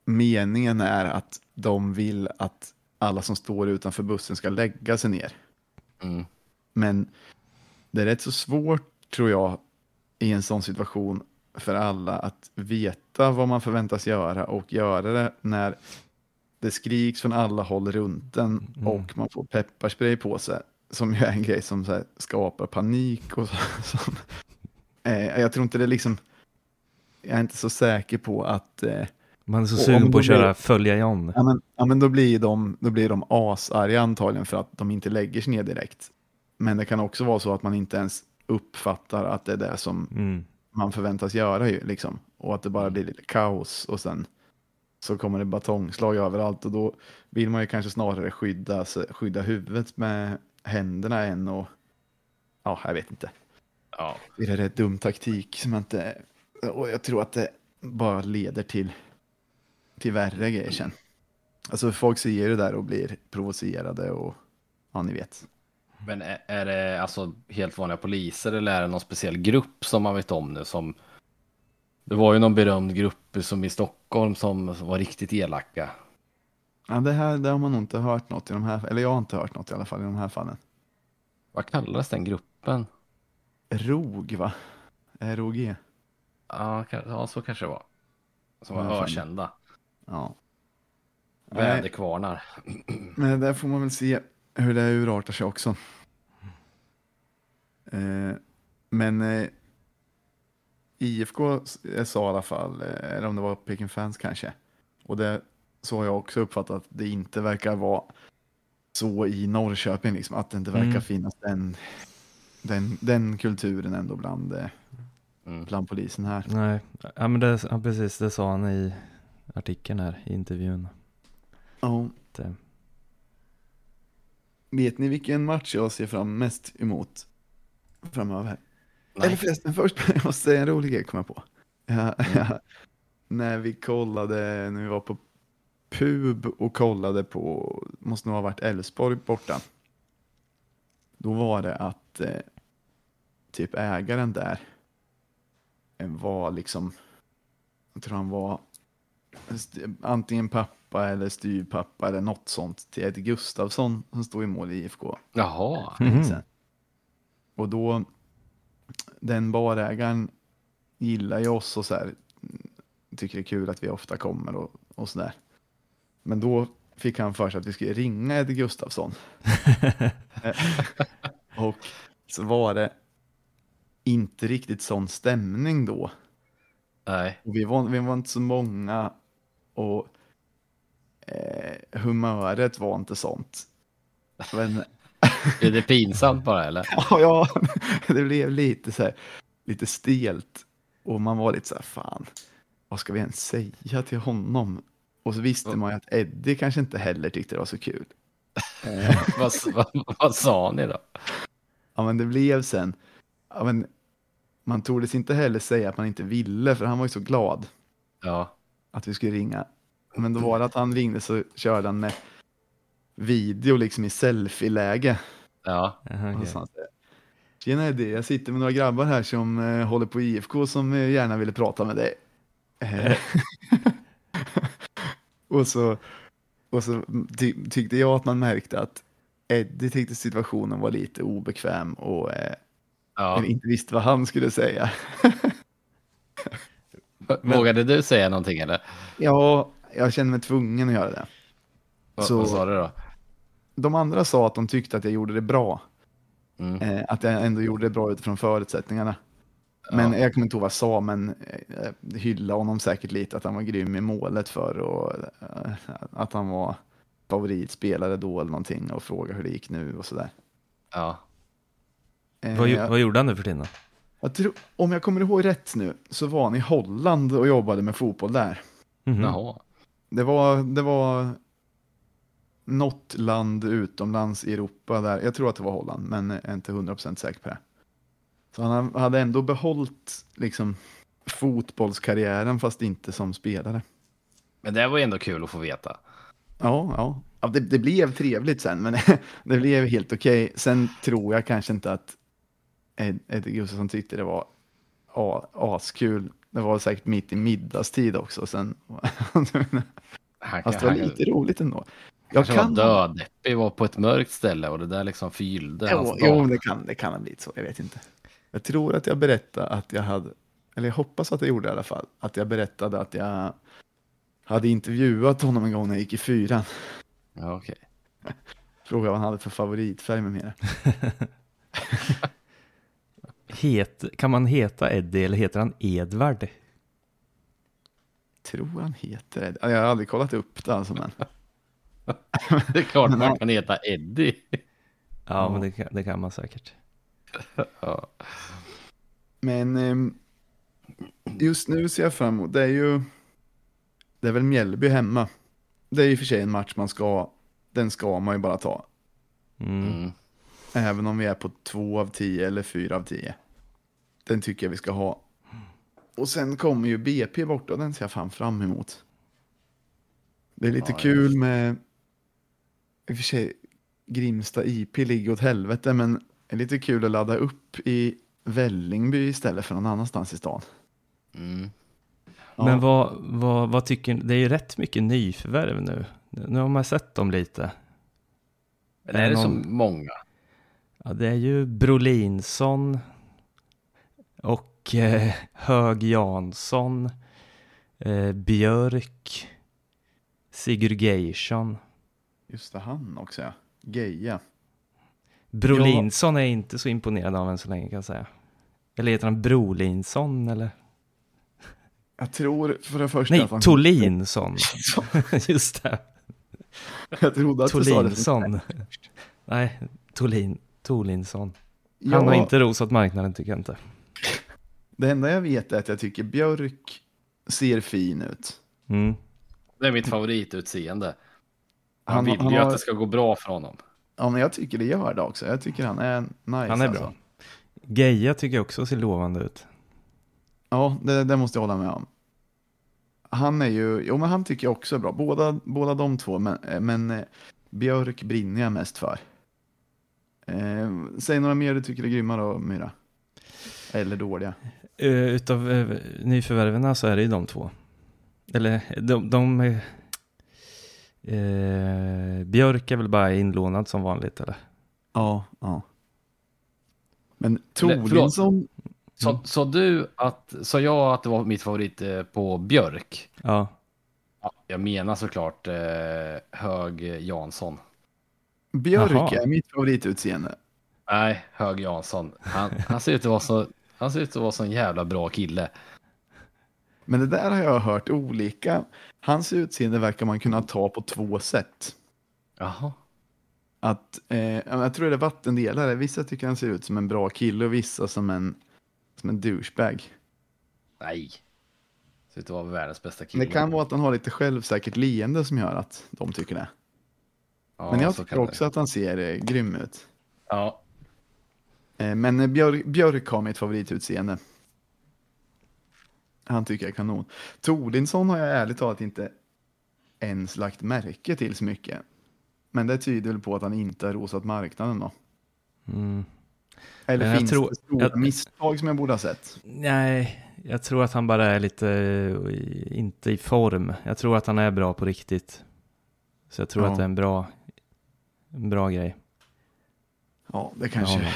[SPEAKER 1] meningen är att de vill att alla som står utanför bussen ska lägga sig ner.
[SPEAKER 2] Mm.
[SPEAKER 1] Men det är rätt så svårt, tror jag, i en sån situation för alla att veta vad man förväntas göra och göra det när det skriks från alla håll runt den
[SPEAKER 3] Mm.
[SPEAKER 1] och man får pepparspray på sig. Som ju är en grej som här, skapar panik och så. <laughs> Som, eh, jag tror inte det liksom, jag är inte så säker på att eh,
[SPEAKER 3] Man är så sugen på att köra
[SPEAKER 1] blir-
[SPEAKER 3] följa John.
[SPEAKER 1] Ja men, ja, men då, blir de, då blir de asarga antagligen för att de inte lägger sig ner direkt. Men det kan också vara så att man inte ens uppfattar att det är det som
[SPEAKER 3] Mm.
[SPEAKER 1] man förväntas göra ju, liksom. Och att det bara blir lite kaos och sen så kommer det batongslag överallt och då vill man ju kanske snarare skydda, skydda huvudet med händerna än och ja, jag vet inte.
[SPEAKER 2] Ja.
[SPEAKER 1] Det är en rätt dum taktik som inte, och jag tror att det bara leder till, till värre grejer sen. Alltså folk ser det där och blir provocerade och ja, ni vet.
[SPEAKER 2] Men är, är det alltså helt vanliga poliser eller är det någon speciell grupp som man vet om nu som det var ju någon berömd grupp som i Stockholm som, som var riktigt elaka.
[SPEAKER 1] Ja, det här det har man nog inte hört något i de här, eller jag har inte hört något i alla fall i de här fallen.
[SPEAKER 2] Vad kallades den gruppen?
[SPEAKER 1] ROG va? ROG?
[SPEAKER 2] Ja, ka- ja så kanske det var. Som var
[SPEAKER 1] Ja,
[SPEAKER 2] ökända.
[SPEAKER 1] Ja.
[SPEAKER 2] Väderkvarnar.
[SPEAKER 1] men där får man väl se hur det urartar sig också. Eh, men eh, IFK sa i alla fall, eh, eller om det var Peking Fans kanske, och det så har jag också uppfattat att det inte verkar vara så i Norrköping, liksom, att det inte verkar
[SPEAKER 3] Mm.
[SPEAKER 1] finnas den, den, den kulturen ändå bland, eh,
[SPEAKER 2] Mm.
[SPEAKER 1] bland polisen här.
[SPEAKER 3] Nej, ja, men det, ja, precis, det sa han i artikeln här, i intervjun.
[SPEAKER 1] Ja.
[SPEAKER 3] Det,
[SPEAKER 1] Vet ni vilken match jag ser fram mest emot framöver?
[SPEAKER 2] Nej.
[SPEAKER 1] Eller förresten, först jag måste säga en rolig grej kom jag på. Ja, ja, när vi kollade, när vi var på pub och kollade på, måste nog ha varit Elfsborg borta. Då var det att eh, typ ägaren där eh, var liksom, jag tror han var antingen pappa eller styvpappa eller något sånt till Ed Gustafsson som stod i mål i IFK.
[SPEAKER 2] Jaha.
[SPEAKER 3] Mhm.
[SPEAKER 1] sen. Och då, den barägaren gillar ju oss och så här, mm, tycker det är kul att vi ofta kommer och, och så där. Men då fick han för sig att vi skulle ringa Ed Gustafsson. <laughs> Eh, och så var det inte riktigt sån stämning då.
[SPEAKER 2] Nej.
[SPEAKER 1] Och vi, var, vi var inte så många och eh, humöret var inte sånt. Men
[SPEAKER 2] Är det pinsamt bara eller? <laughs>
[SPEAKER 1] Ja, ja, det blev lite så här, lite stelt. Och man var lite så här, fan, vad ska vi ens säga till honom? Och så visste man ju att Eddie kanske inte heller tyckte det var så kul. <laughs>
[SPEAKER 2] Vad, vad, vad sa ni då?
[SPEAKER 1] ja, men det blev sen, ja, men man tordes inte heller säga att man inte ville, för han var ju så glad
[SPEAKER 2] Ja.
[SPEAKER 1] att vi skulle ringa. Men då var det att han ringde så körde han med video liksom i selfie-läge.
[SPEAKER 2] Ja.
[SPEAKER 1] Så så här, Tjena Eddie, jag sitter med några grabbar här som eh, håller på IFK som eh, gärna ville prata med dig. Eh, <laughs> och så, och så ty tyckte jag att man märkte att Eddie tyckte situationen var lite obekväm och eh,
[SPEAKER 2] ja.
[SPEAKER 1] inte visste vad han skulle säga. <laughs>
[SPEAKER 2] Vågade du säga någonting eller?
[SPEAKER 1] Ja, jag kände mig tvungen att göra det.
[SPEAKER 2] Vad,
[SPEAKER 1] Så-
[SPEAKER 2] vad sa du då?
[SPEAKER 1] De andra sa att de tyckte att jag gjorde det bra.
[SPEAKER 2] Mm.
[SPEAKER 1] Eh, att jag ändå gjorde det bra utifrån förutsättningarna. Men
[SPEAKER 2] Ja.
[SPEAKER 1] jag kommer inte ihåg vad jag sa, men eh, jag hyllade honom säkert lite, att han var grym i målet för och eh, att han var favoritspelare då eller någonting och fråga hur det gick nu och sådär.
[SPEAKER 2] Ja.
[SPEAKER 1] Eh,
[SPEAKER 3] Vad, vad gjorde han nu för tiden då?
[SPEAKER 1] jag tror, om jag kommer ihåg rätt nu så var han i Holland och jobbade med fotboll där.
[SPEAKER 3] Mhm.
[SPEAKER 2] Jaha.
[SPEAKER 1] Det var, det var något land utomlands i Europa där, jag tror att det var Holland, men jag är inte 100% säker på det. Så han hade ändå behållit liksom fotbollskarriären fast inte som spelare.
[SPEAKER 2] Men det var ju ändå kul att få veta.
[SPEAKER 1] Ja, ja. ja det, det blev trevligt sen, men <laughs> det blev helt okej. Sen tror jag kanske inte att Ed, Ed Gustafsson tyckte det var askul. Det var säkert mitt i middagstid också. Sen, <laughs>
[SPEAKER 2] Han,
[SPEAKER 1] fast det var
[SPEAKER 2] han,
[SPEAKER 1] lite roligt ändå. Jag kan
[SPEAKER 2] var döddeppig, var på ett mörkt ställe och det där liksom fyllde
[SPEAKER 1] Jo,
[SPEAKER 2] hans
[SPEAKER 1] jo det, kan, det kan ha blivit så, jag vet inte. Jag tror att jag berättade att jag hade, eller jag hoppas att jag gjorde det i alla fall, att jag berättade att jag hade intervjuat honom en gång när jag gick i fyran.
[SPEAKER 2] Ja, okej. <laughs>
[SPEAKER 1] Frågade vad han hade för favoritfärg med mera. <laughs>
[SPEAKER 3] Het, kan man heta Eddie eller heter han Edvard?
[SPEAKER 1] Tror han heter det. Jag har aldrig kollat upp det alltså, men <laughs>
[SPEAKER 2] Det är klart man kan heta Eddie.
[SPEAKER 3] Ja, men det kan, det kan man säkert. <laughs>
[SPEAKER 2] Ja.
[SPEAKER 1] Men ehm, just nu ser jag fram emot, det är ju, det är väl Mjällby hemma. Det är ju för sig en match man ska, den ska man ju bara ta.
[SPEAKER 3] Mm.
[SPEAKER 1] Även om vi är på två av tio eller fyra av tio. Den tycker jag vi ska ha. Och sen kommer ju BP borta, den ser jag fan fram emot. Det är lite
[SPEAKER 2] Ja,
[SPEAKER 1] kul med, i och för sig, Grimsta IP ligger åt helvete, men det är lite kul att ladda upp i Vällingby istället för någon annanstans i stan.
[SPEAKER 2] Mm.
[SPEAKER 1] Ja.
[SPEAKER 3] Men vad, vad, vad tycker ni? Det är ju rätt mycket nyförvärv nu. Nu har man sett dem lite.
[SPEAKER 2] Men är det så
[SPEAKER 3] någon-
[SPEAKER 2] många?
[SPEAKER 3] Ja, det är ju Brolinsson och eh, Hög Jansson, eh, Björk, Sigurd Geirsson.
[SPEAKER 1] Just det, han också ja. Geja.
[SPEAKER 3] Brolinsson är inte så imponerad av än så länge kan jag säga. Eller heter han Brolinsson eller?
[SPEAKER 1] Jag tror för det första
[SPEAKER 3] Nej,
[SPEAKER 1] han...
[SPEAKER 3] Tolinsson. <laughs> Just det,
[SPEAKER 1] Jag trodde att du sa det.
[SPEAKER 3] Tolinsson. Nej, Tolin, Tolinsson. Han har inte rosat marknaden tycker jag inte.
[SPEAKER 1] Det enda jag vet är att jag tycker Björk ser fin ut.
[SPEAKER 3] Mm.
[SPEAKER 2] Det är mitt favoritutseende. Han,
[SPEAKER 1] Han-
[SPEAKER 2] vill
[SPEAKER 1] han
[SPEAKER 2] ju
[SPEAKER 1] har-
[SPEAKER 2] att det ska gå bra för honom.
[SPEAKER 1] Ja, men jag tycker det gör det också. Jag tycker han är nice.
[SPEAKER 3] Han är bra.
[SPEAKER 1] alltså.
[SPEAKER 3] Geja tycker jag också ser lovande ut.
[SPEAKER 1] Ja, det, det måste jag hålla med om. Han är ju, jo men han tycker jag också är bra. Båda, båda de två, men, men eh, Björk brinner jag mest för. Eh, säg några mer du tycker är grymma då, Myra. Eller dåliga.
[SPEAKER 3] Uh, utav uh, nyförvärven så är det ju de två. Eller de, de eh, eh, Björk är väl bara inlånad som vanligt eller?
[SPEAKER 1] Ja, ja. Men. Tolinsson,
[SPEAKER 2] Så,
[SPEAKER 3] Mm.
[SPEAKER 2] så du att, sa jag att det var mitt favorit eh, på Björk?
[SPEAKER 3] Ja.
[SPEAKER 2] Ja, jag menar såklart eh, Hög Jansson.
[SPEAKER 1] Björk
[SPEAKER 3] Jaha.
[SPEAKER 1] är mitt favoritutseende.
[SPEAKER 2] Nej, Hög Jansson. Han, han ser ut att vara så, han ser ut att vara så en jävla bra kille.
[SPEAKER 1] Men det där har jag hört olika. Hans utseende verkar man kunna ta på två sätt.
[SPEAKER 2] Jaha.
[SPEAKER 1] Att, eh, jag tror det är vattendelare. Vissa tycker han ser ut som en bra kille och vissa som en, som en douchebag.
[SPEAKER 2] Nej. Ser ut att vara världens bästa kille.
[SPEAKER 1] Det kan vara att han har lite självsäkert leende som gör att de tycker det.
[SPEAKER 2] Ja,
[SPEAKER 1] Men jag tycker också att han ser eh, grym ut.
[SPEAKER 2] Det. Ja.
[SPEAKER 1] Eh, men eh, Björk, Björk har mitt favoritutseende. Han tycker jag är kanon. Tordinsson har jag ärligt talat inte ens lagt märke till så mycket. Men det tyder väl på att han inte har rosat marknaden då.
[SPEAKER 3] Mm.
[SPEAKER 1] Eller
[SPEAKER 3] Jag
[SPEAKER 1] finns
[SPEAKER 3] tror-
[SPEAKER 1] det stora
[SPEAKER 3] jag-
[SPEAKER 1] misstag som jag borde ha sett?
[SPEAKER 3] Nej, jag tror att han bara är lite inte i form. Jag tror att han är bra på riktigt. Så jag tror
[SPEAKER 1] Ja.
[SPEAKER 3] att det är en bra, en bra grej.
[SPEAKER 1] Ja, det kanske,
[SPEAKER 3] Ja,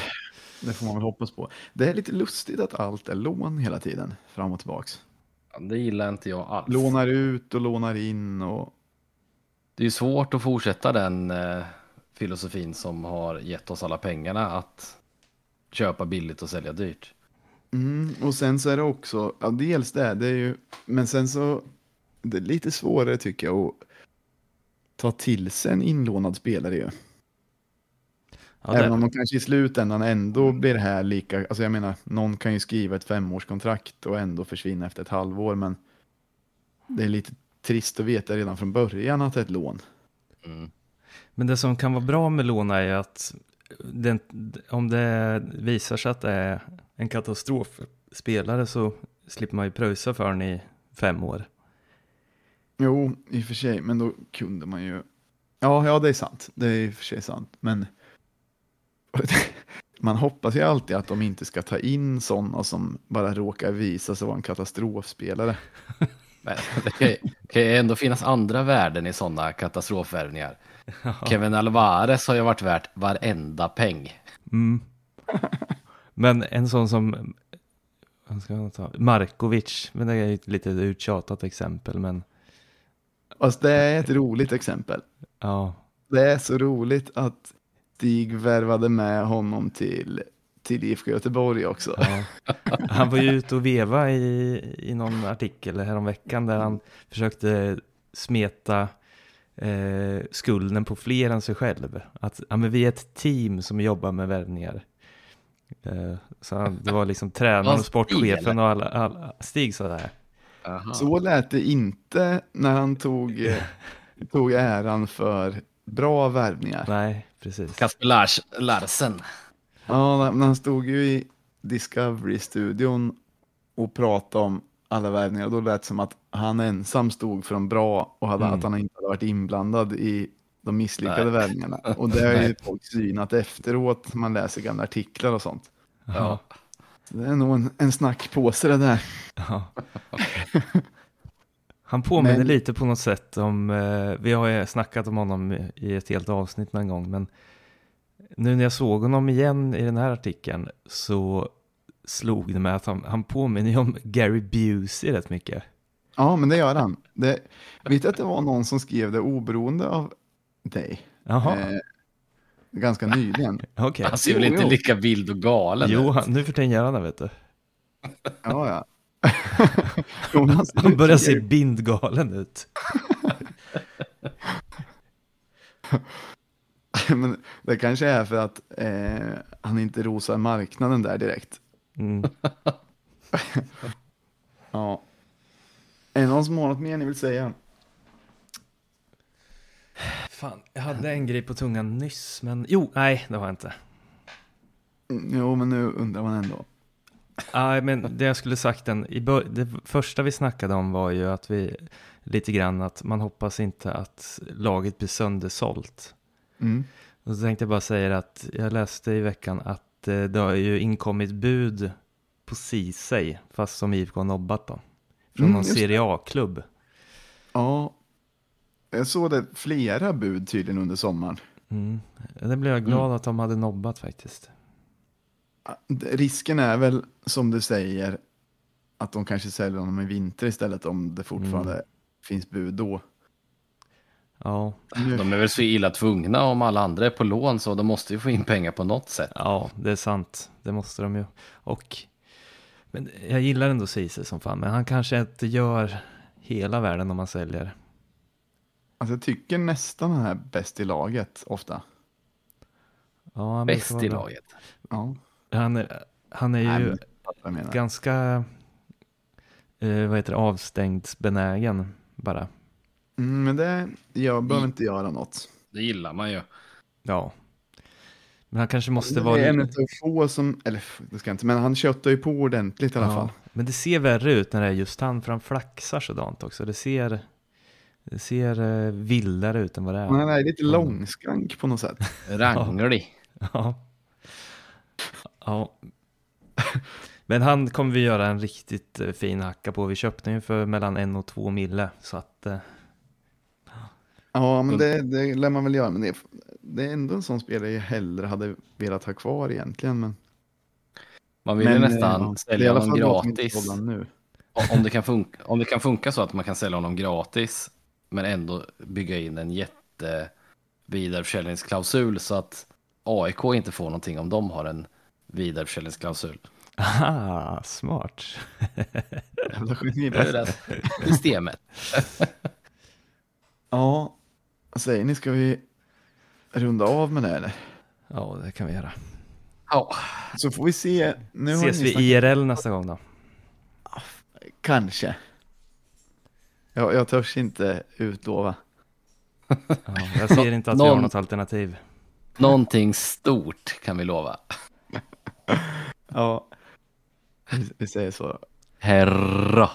[SPEAKER 1] det får man väl hoppas på. Det är lite lustigt att allt är lån hela tiden, fram och tillbaks.
[SPEAKER 2] Det gillar inte jag alls.
[SPEAKER 1] Lånar ut och lånar in och
[SPEAKER 2] det är ju svårt att fortsätta den eh, filosofin som har gett oss alla pengarna att köpa billigt och sälja dyrt.
[SPEAKER 1] Mm, och sen så är det också, ja dels det, det är ju, men sen så, det är lite svårare tycker jag att ta till sig en inlånad spelare ju.
[SPEAKER 3] Ja,
[SPEAKER 1] Även
[SPEAKER 3] det,
[SPEAKER 1] om de kanske i slutändan ändå blir här lika, alltså jag menar, någon kan ju skriva ett femårskontrakt och ändå försvinna efter ett halvår, men det är lite trist att veta redan från början att det är ett lån.
[SPEAKER 2] Mm.
[SPEAKER 3] men det som kan vara bra med Lona är att den, om det visar sig att det är en katastrofspelare så slipper man ju pröjsa för den i fem år.
[SPEAKER 1] Jo, i och för sig, men då kunde man ju, ja, ja det är sant, det är i och för sig sant, men <laughs> man hoppas ju alltid att de inte ska ta in sådana som bara råkar visa sig vara en katastrofspelare. <laughs>
[SPEAKER 2] Men det kan ju, kan ju ändå finnas andra värden i sådana katastrofvärvningar. Kevin Alvarez har ju varit värt varenda peng.
[SPEAKER 3] Mm. Men en sån som vad ska man ta? Markovic, men det är ju ett lite uttjatat exempel, men
[SPEAKER 1] Fast det är ett roligt exempel.
[SPEAKER 3] ja,
[SPEAKER 1] Det är så roligt att Stig värvade med honom till, till IFK Göteborg också.
[SPEAKER 3] ja. <laughs> Han var ju ute och veva i, i någon artikel häromveckan där han försökte smeta eh, skulden på fler än sig själv. Att ja, men vi är ett team som jobbar med värvningar. Eh, så han, det var liksom <laughs> tränaren och sportchefen och alla, alla Stig sa det här.
[SPEAKER 2] Aha.
[SPEAKER 1] Så lät det inte när han tog, <laughs> tog äran för bra värvningar.
[SPEAKER 3] Nej, precis.
[SPEAKER 2] Kasper Lars, Larsen.
[SPEAKER 1] Ja, när han stod ju i Discovery-studion och pratade om alla värvningar, då lät det som att han ensam stod för de bra och hade,
[SPEAKER 3] Mm.
[SPEAKER 1] att han inte hade varit inblandad i de misslyckade
[SPEAKER 2] Nej.
[SPEAKER 1] värvningarna. Och det har ju folk synat efteråt, man läser gamla artiklar och sånt.
[SPEAKER 3] Ja.
[SPEAKER 1] Det är nog en, en snackpåse det där.
[SPEAKER 3] Ja. <laughs> Han påminner
[SPEAKER 1] Men-
[SPEAKER 3] lite på något sätt om, eh, vi har ju snackat om honom i ett helt avsnitt någon gång, men nu när jag såg honom igen i den här artikeln så slog det mig att han, han påminner om Gary Busey rätt mycket.
[SPEAKER 1] Ja, men det gör han. Det, vet du att det var någon som skrev det oberoende av dig?
[SPEAKER 3] Jaha,
[SPEAKER 1] Eh, ganska nyligen. <laughs>
[SPEAKER 3] okej.
[SPEAKER 2] Han ser väl
[SPEAKER 1] Jo,
[SPEAKER 2] inte
[SPEAKER 1] jo.
[SPEAKER 2] lika vild och galen
[SPEAKER 3] Jo,
[SPEAKER 2] ut.
[SPEAKER 3] han, nu för tiden gör han det vet du.
[SPEAKER 1] Ja, ja. Jo, men ser
[SPEAKER 3] Han börjar se bindgalen ut. <laughs>
[SPEAKER 1] Men det kanske är för att eh, han inte rosar marknaden där direkt.
[SPEAKER 3] Mm. <laughs>
[SPEAKER 1] Ja. Är det någon som har något mer ni vill säga?
[SPEAKER 3] Fan, jag hade en grej på tungan nyss, men jo, nej, det har jag inte.
[SPEAKER 1] Mm, Jo, men nu undrar man ändå.
[SPEAKER 3] Nej, men det jag skulle sagt den, i det första vi snackade om var ju att vi, lite grann att man hoppas inte att laget blir söndersålt.
[SPEAKER 1] Mm.
[SPEAKER 3] Och så tänkte jag bara säga att jag läste i veckan att eh, det har ju inkommit bud på Ceesay, fast som IFK har nobbat då. Från
[SPEAKER 1] Mm,
[SPEAKER 3] någon. Serie A-klubb.
[SPEAKER 1] Ja. Jag såg det flera bud tydligen under sommaren.
[SPEAKER 3] Mm. Det blev jag glad att de hade nobbat faktiskt.
[SPEAKER 1] Risken är väl, som du säger, att de kanske säljer honom i vinter istället om det fortfarande
[SPEAKER 3] Mm.
[SPEAKER 1] finns bud då.
[SPEAKER 3] Ja,
[SPEAKER 2] De är väl så illa tvungna om alla andra är på lån så de måste ju få in pengar på något sätt.
[SPEAKER 3] ja, det är sant. Det måste de ju. Och, men jag gillar ändå Ceesay som fan, men han kanske inte gör hela världen om man säljer.
[SPEAKER 1] alltså, jag tycker nästan han är bäst i laget ofta.
[SPEAKER 3] Ja,
[SPEAKER 2] Bäst i laget.
[SPEAKER 1] Ja,
[SPEAKER 3] Han är, han är
[SPEAKER 1] Nej,
[SPEAKER 3] ju
[SPEAKER 1] menar.
[SPEAKER 3] ganska, eh, vad heter det, avstängdsbenägen bara.
[SPEAKER 1] Mm, men det, jag behöver inte göra något.
[SPEAKER 2] Det gillar man ju.
[SPEAKER 3] Ja. Men han kanske måste
[SPEAKER 1] Det
[SPEAKER 3] vara...
[SPEAKER 1] är en av få som, eller det ska jag inte, men han köttar ju på ordentligt i alla
[SPEAKER 3] ja.
[SPEAKER 1] fall.
[SPEAKER 3] Men det ser värre ut när det är just han, för han flaxar sådant också. Det ser, det ser eh, vildare ut än vad det är.
[SPEAKER 1] Han är lite långskrank på något sätt.
[SPEAKER 2] Ranglig. <laughs>
[SPEAKER 3] Ja. Ja. <laughs> Men han kommer vi göra en riktigt eh, fin hacka på. Vi köpte den ju för mellan en och två mille. Så att, eh,
[SPEAKER 1] Ja, men det, det lär man väl göra. Men det, det är ändå en sån spelare jag hellre hade velat ha kvar egentligen. Men,
[SPEAKER 2] Man vill ju
[SPEAKER 1] men,
[SPEAKER 2] nästan
[SPEAKER 1] eh, är i
[SPEAKER 2] sälja honom gratis. Om det, kan funka, om det kan funka så att man kan sälja honom gratis men ändå bygga in en jätte vidareförsäljningsklausul så att AIK inte får någonting om de har en vidareförsäljningsklausul.
[SPEAKER 3] Aha, smart.
[SPEAKER 1] Jävla geni.
[SPEAKER 2] Det är det systemet. <laughs>
[SPEAKER 1] Ja, vad säger ni? Ska vi runda av med det eller?
[SPEAKER 3] Ja, det kan vi göra.
[SPEAKER 2] Ja,
[SPEAKER 1] Så får vi se. Nu har
[SPEAKER 3] Ses
[SPEAKER 1] ni
[SPEAKER 3] vi
[SPEAKER 1] snackat-
[SPEAKER 3] IRL nästa gång då?
[SPEAKER 1] Kanske. Jag, jag törs inte utlova.
[SPEAKER 3] Ja, jag ser inte att vi har något alternativ.
[SPEAKER 2] någonting stort kan vi lova.
[SPEAKER 1] Ja, vi, säger så.
[SPEAKER 2] Herra.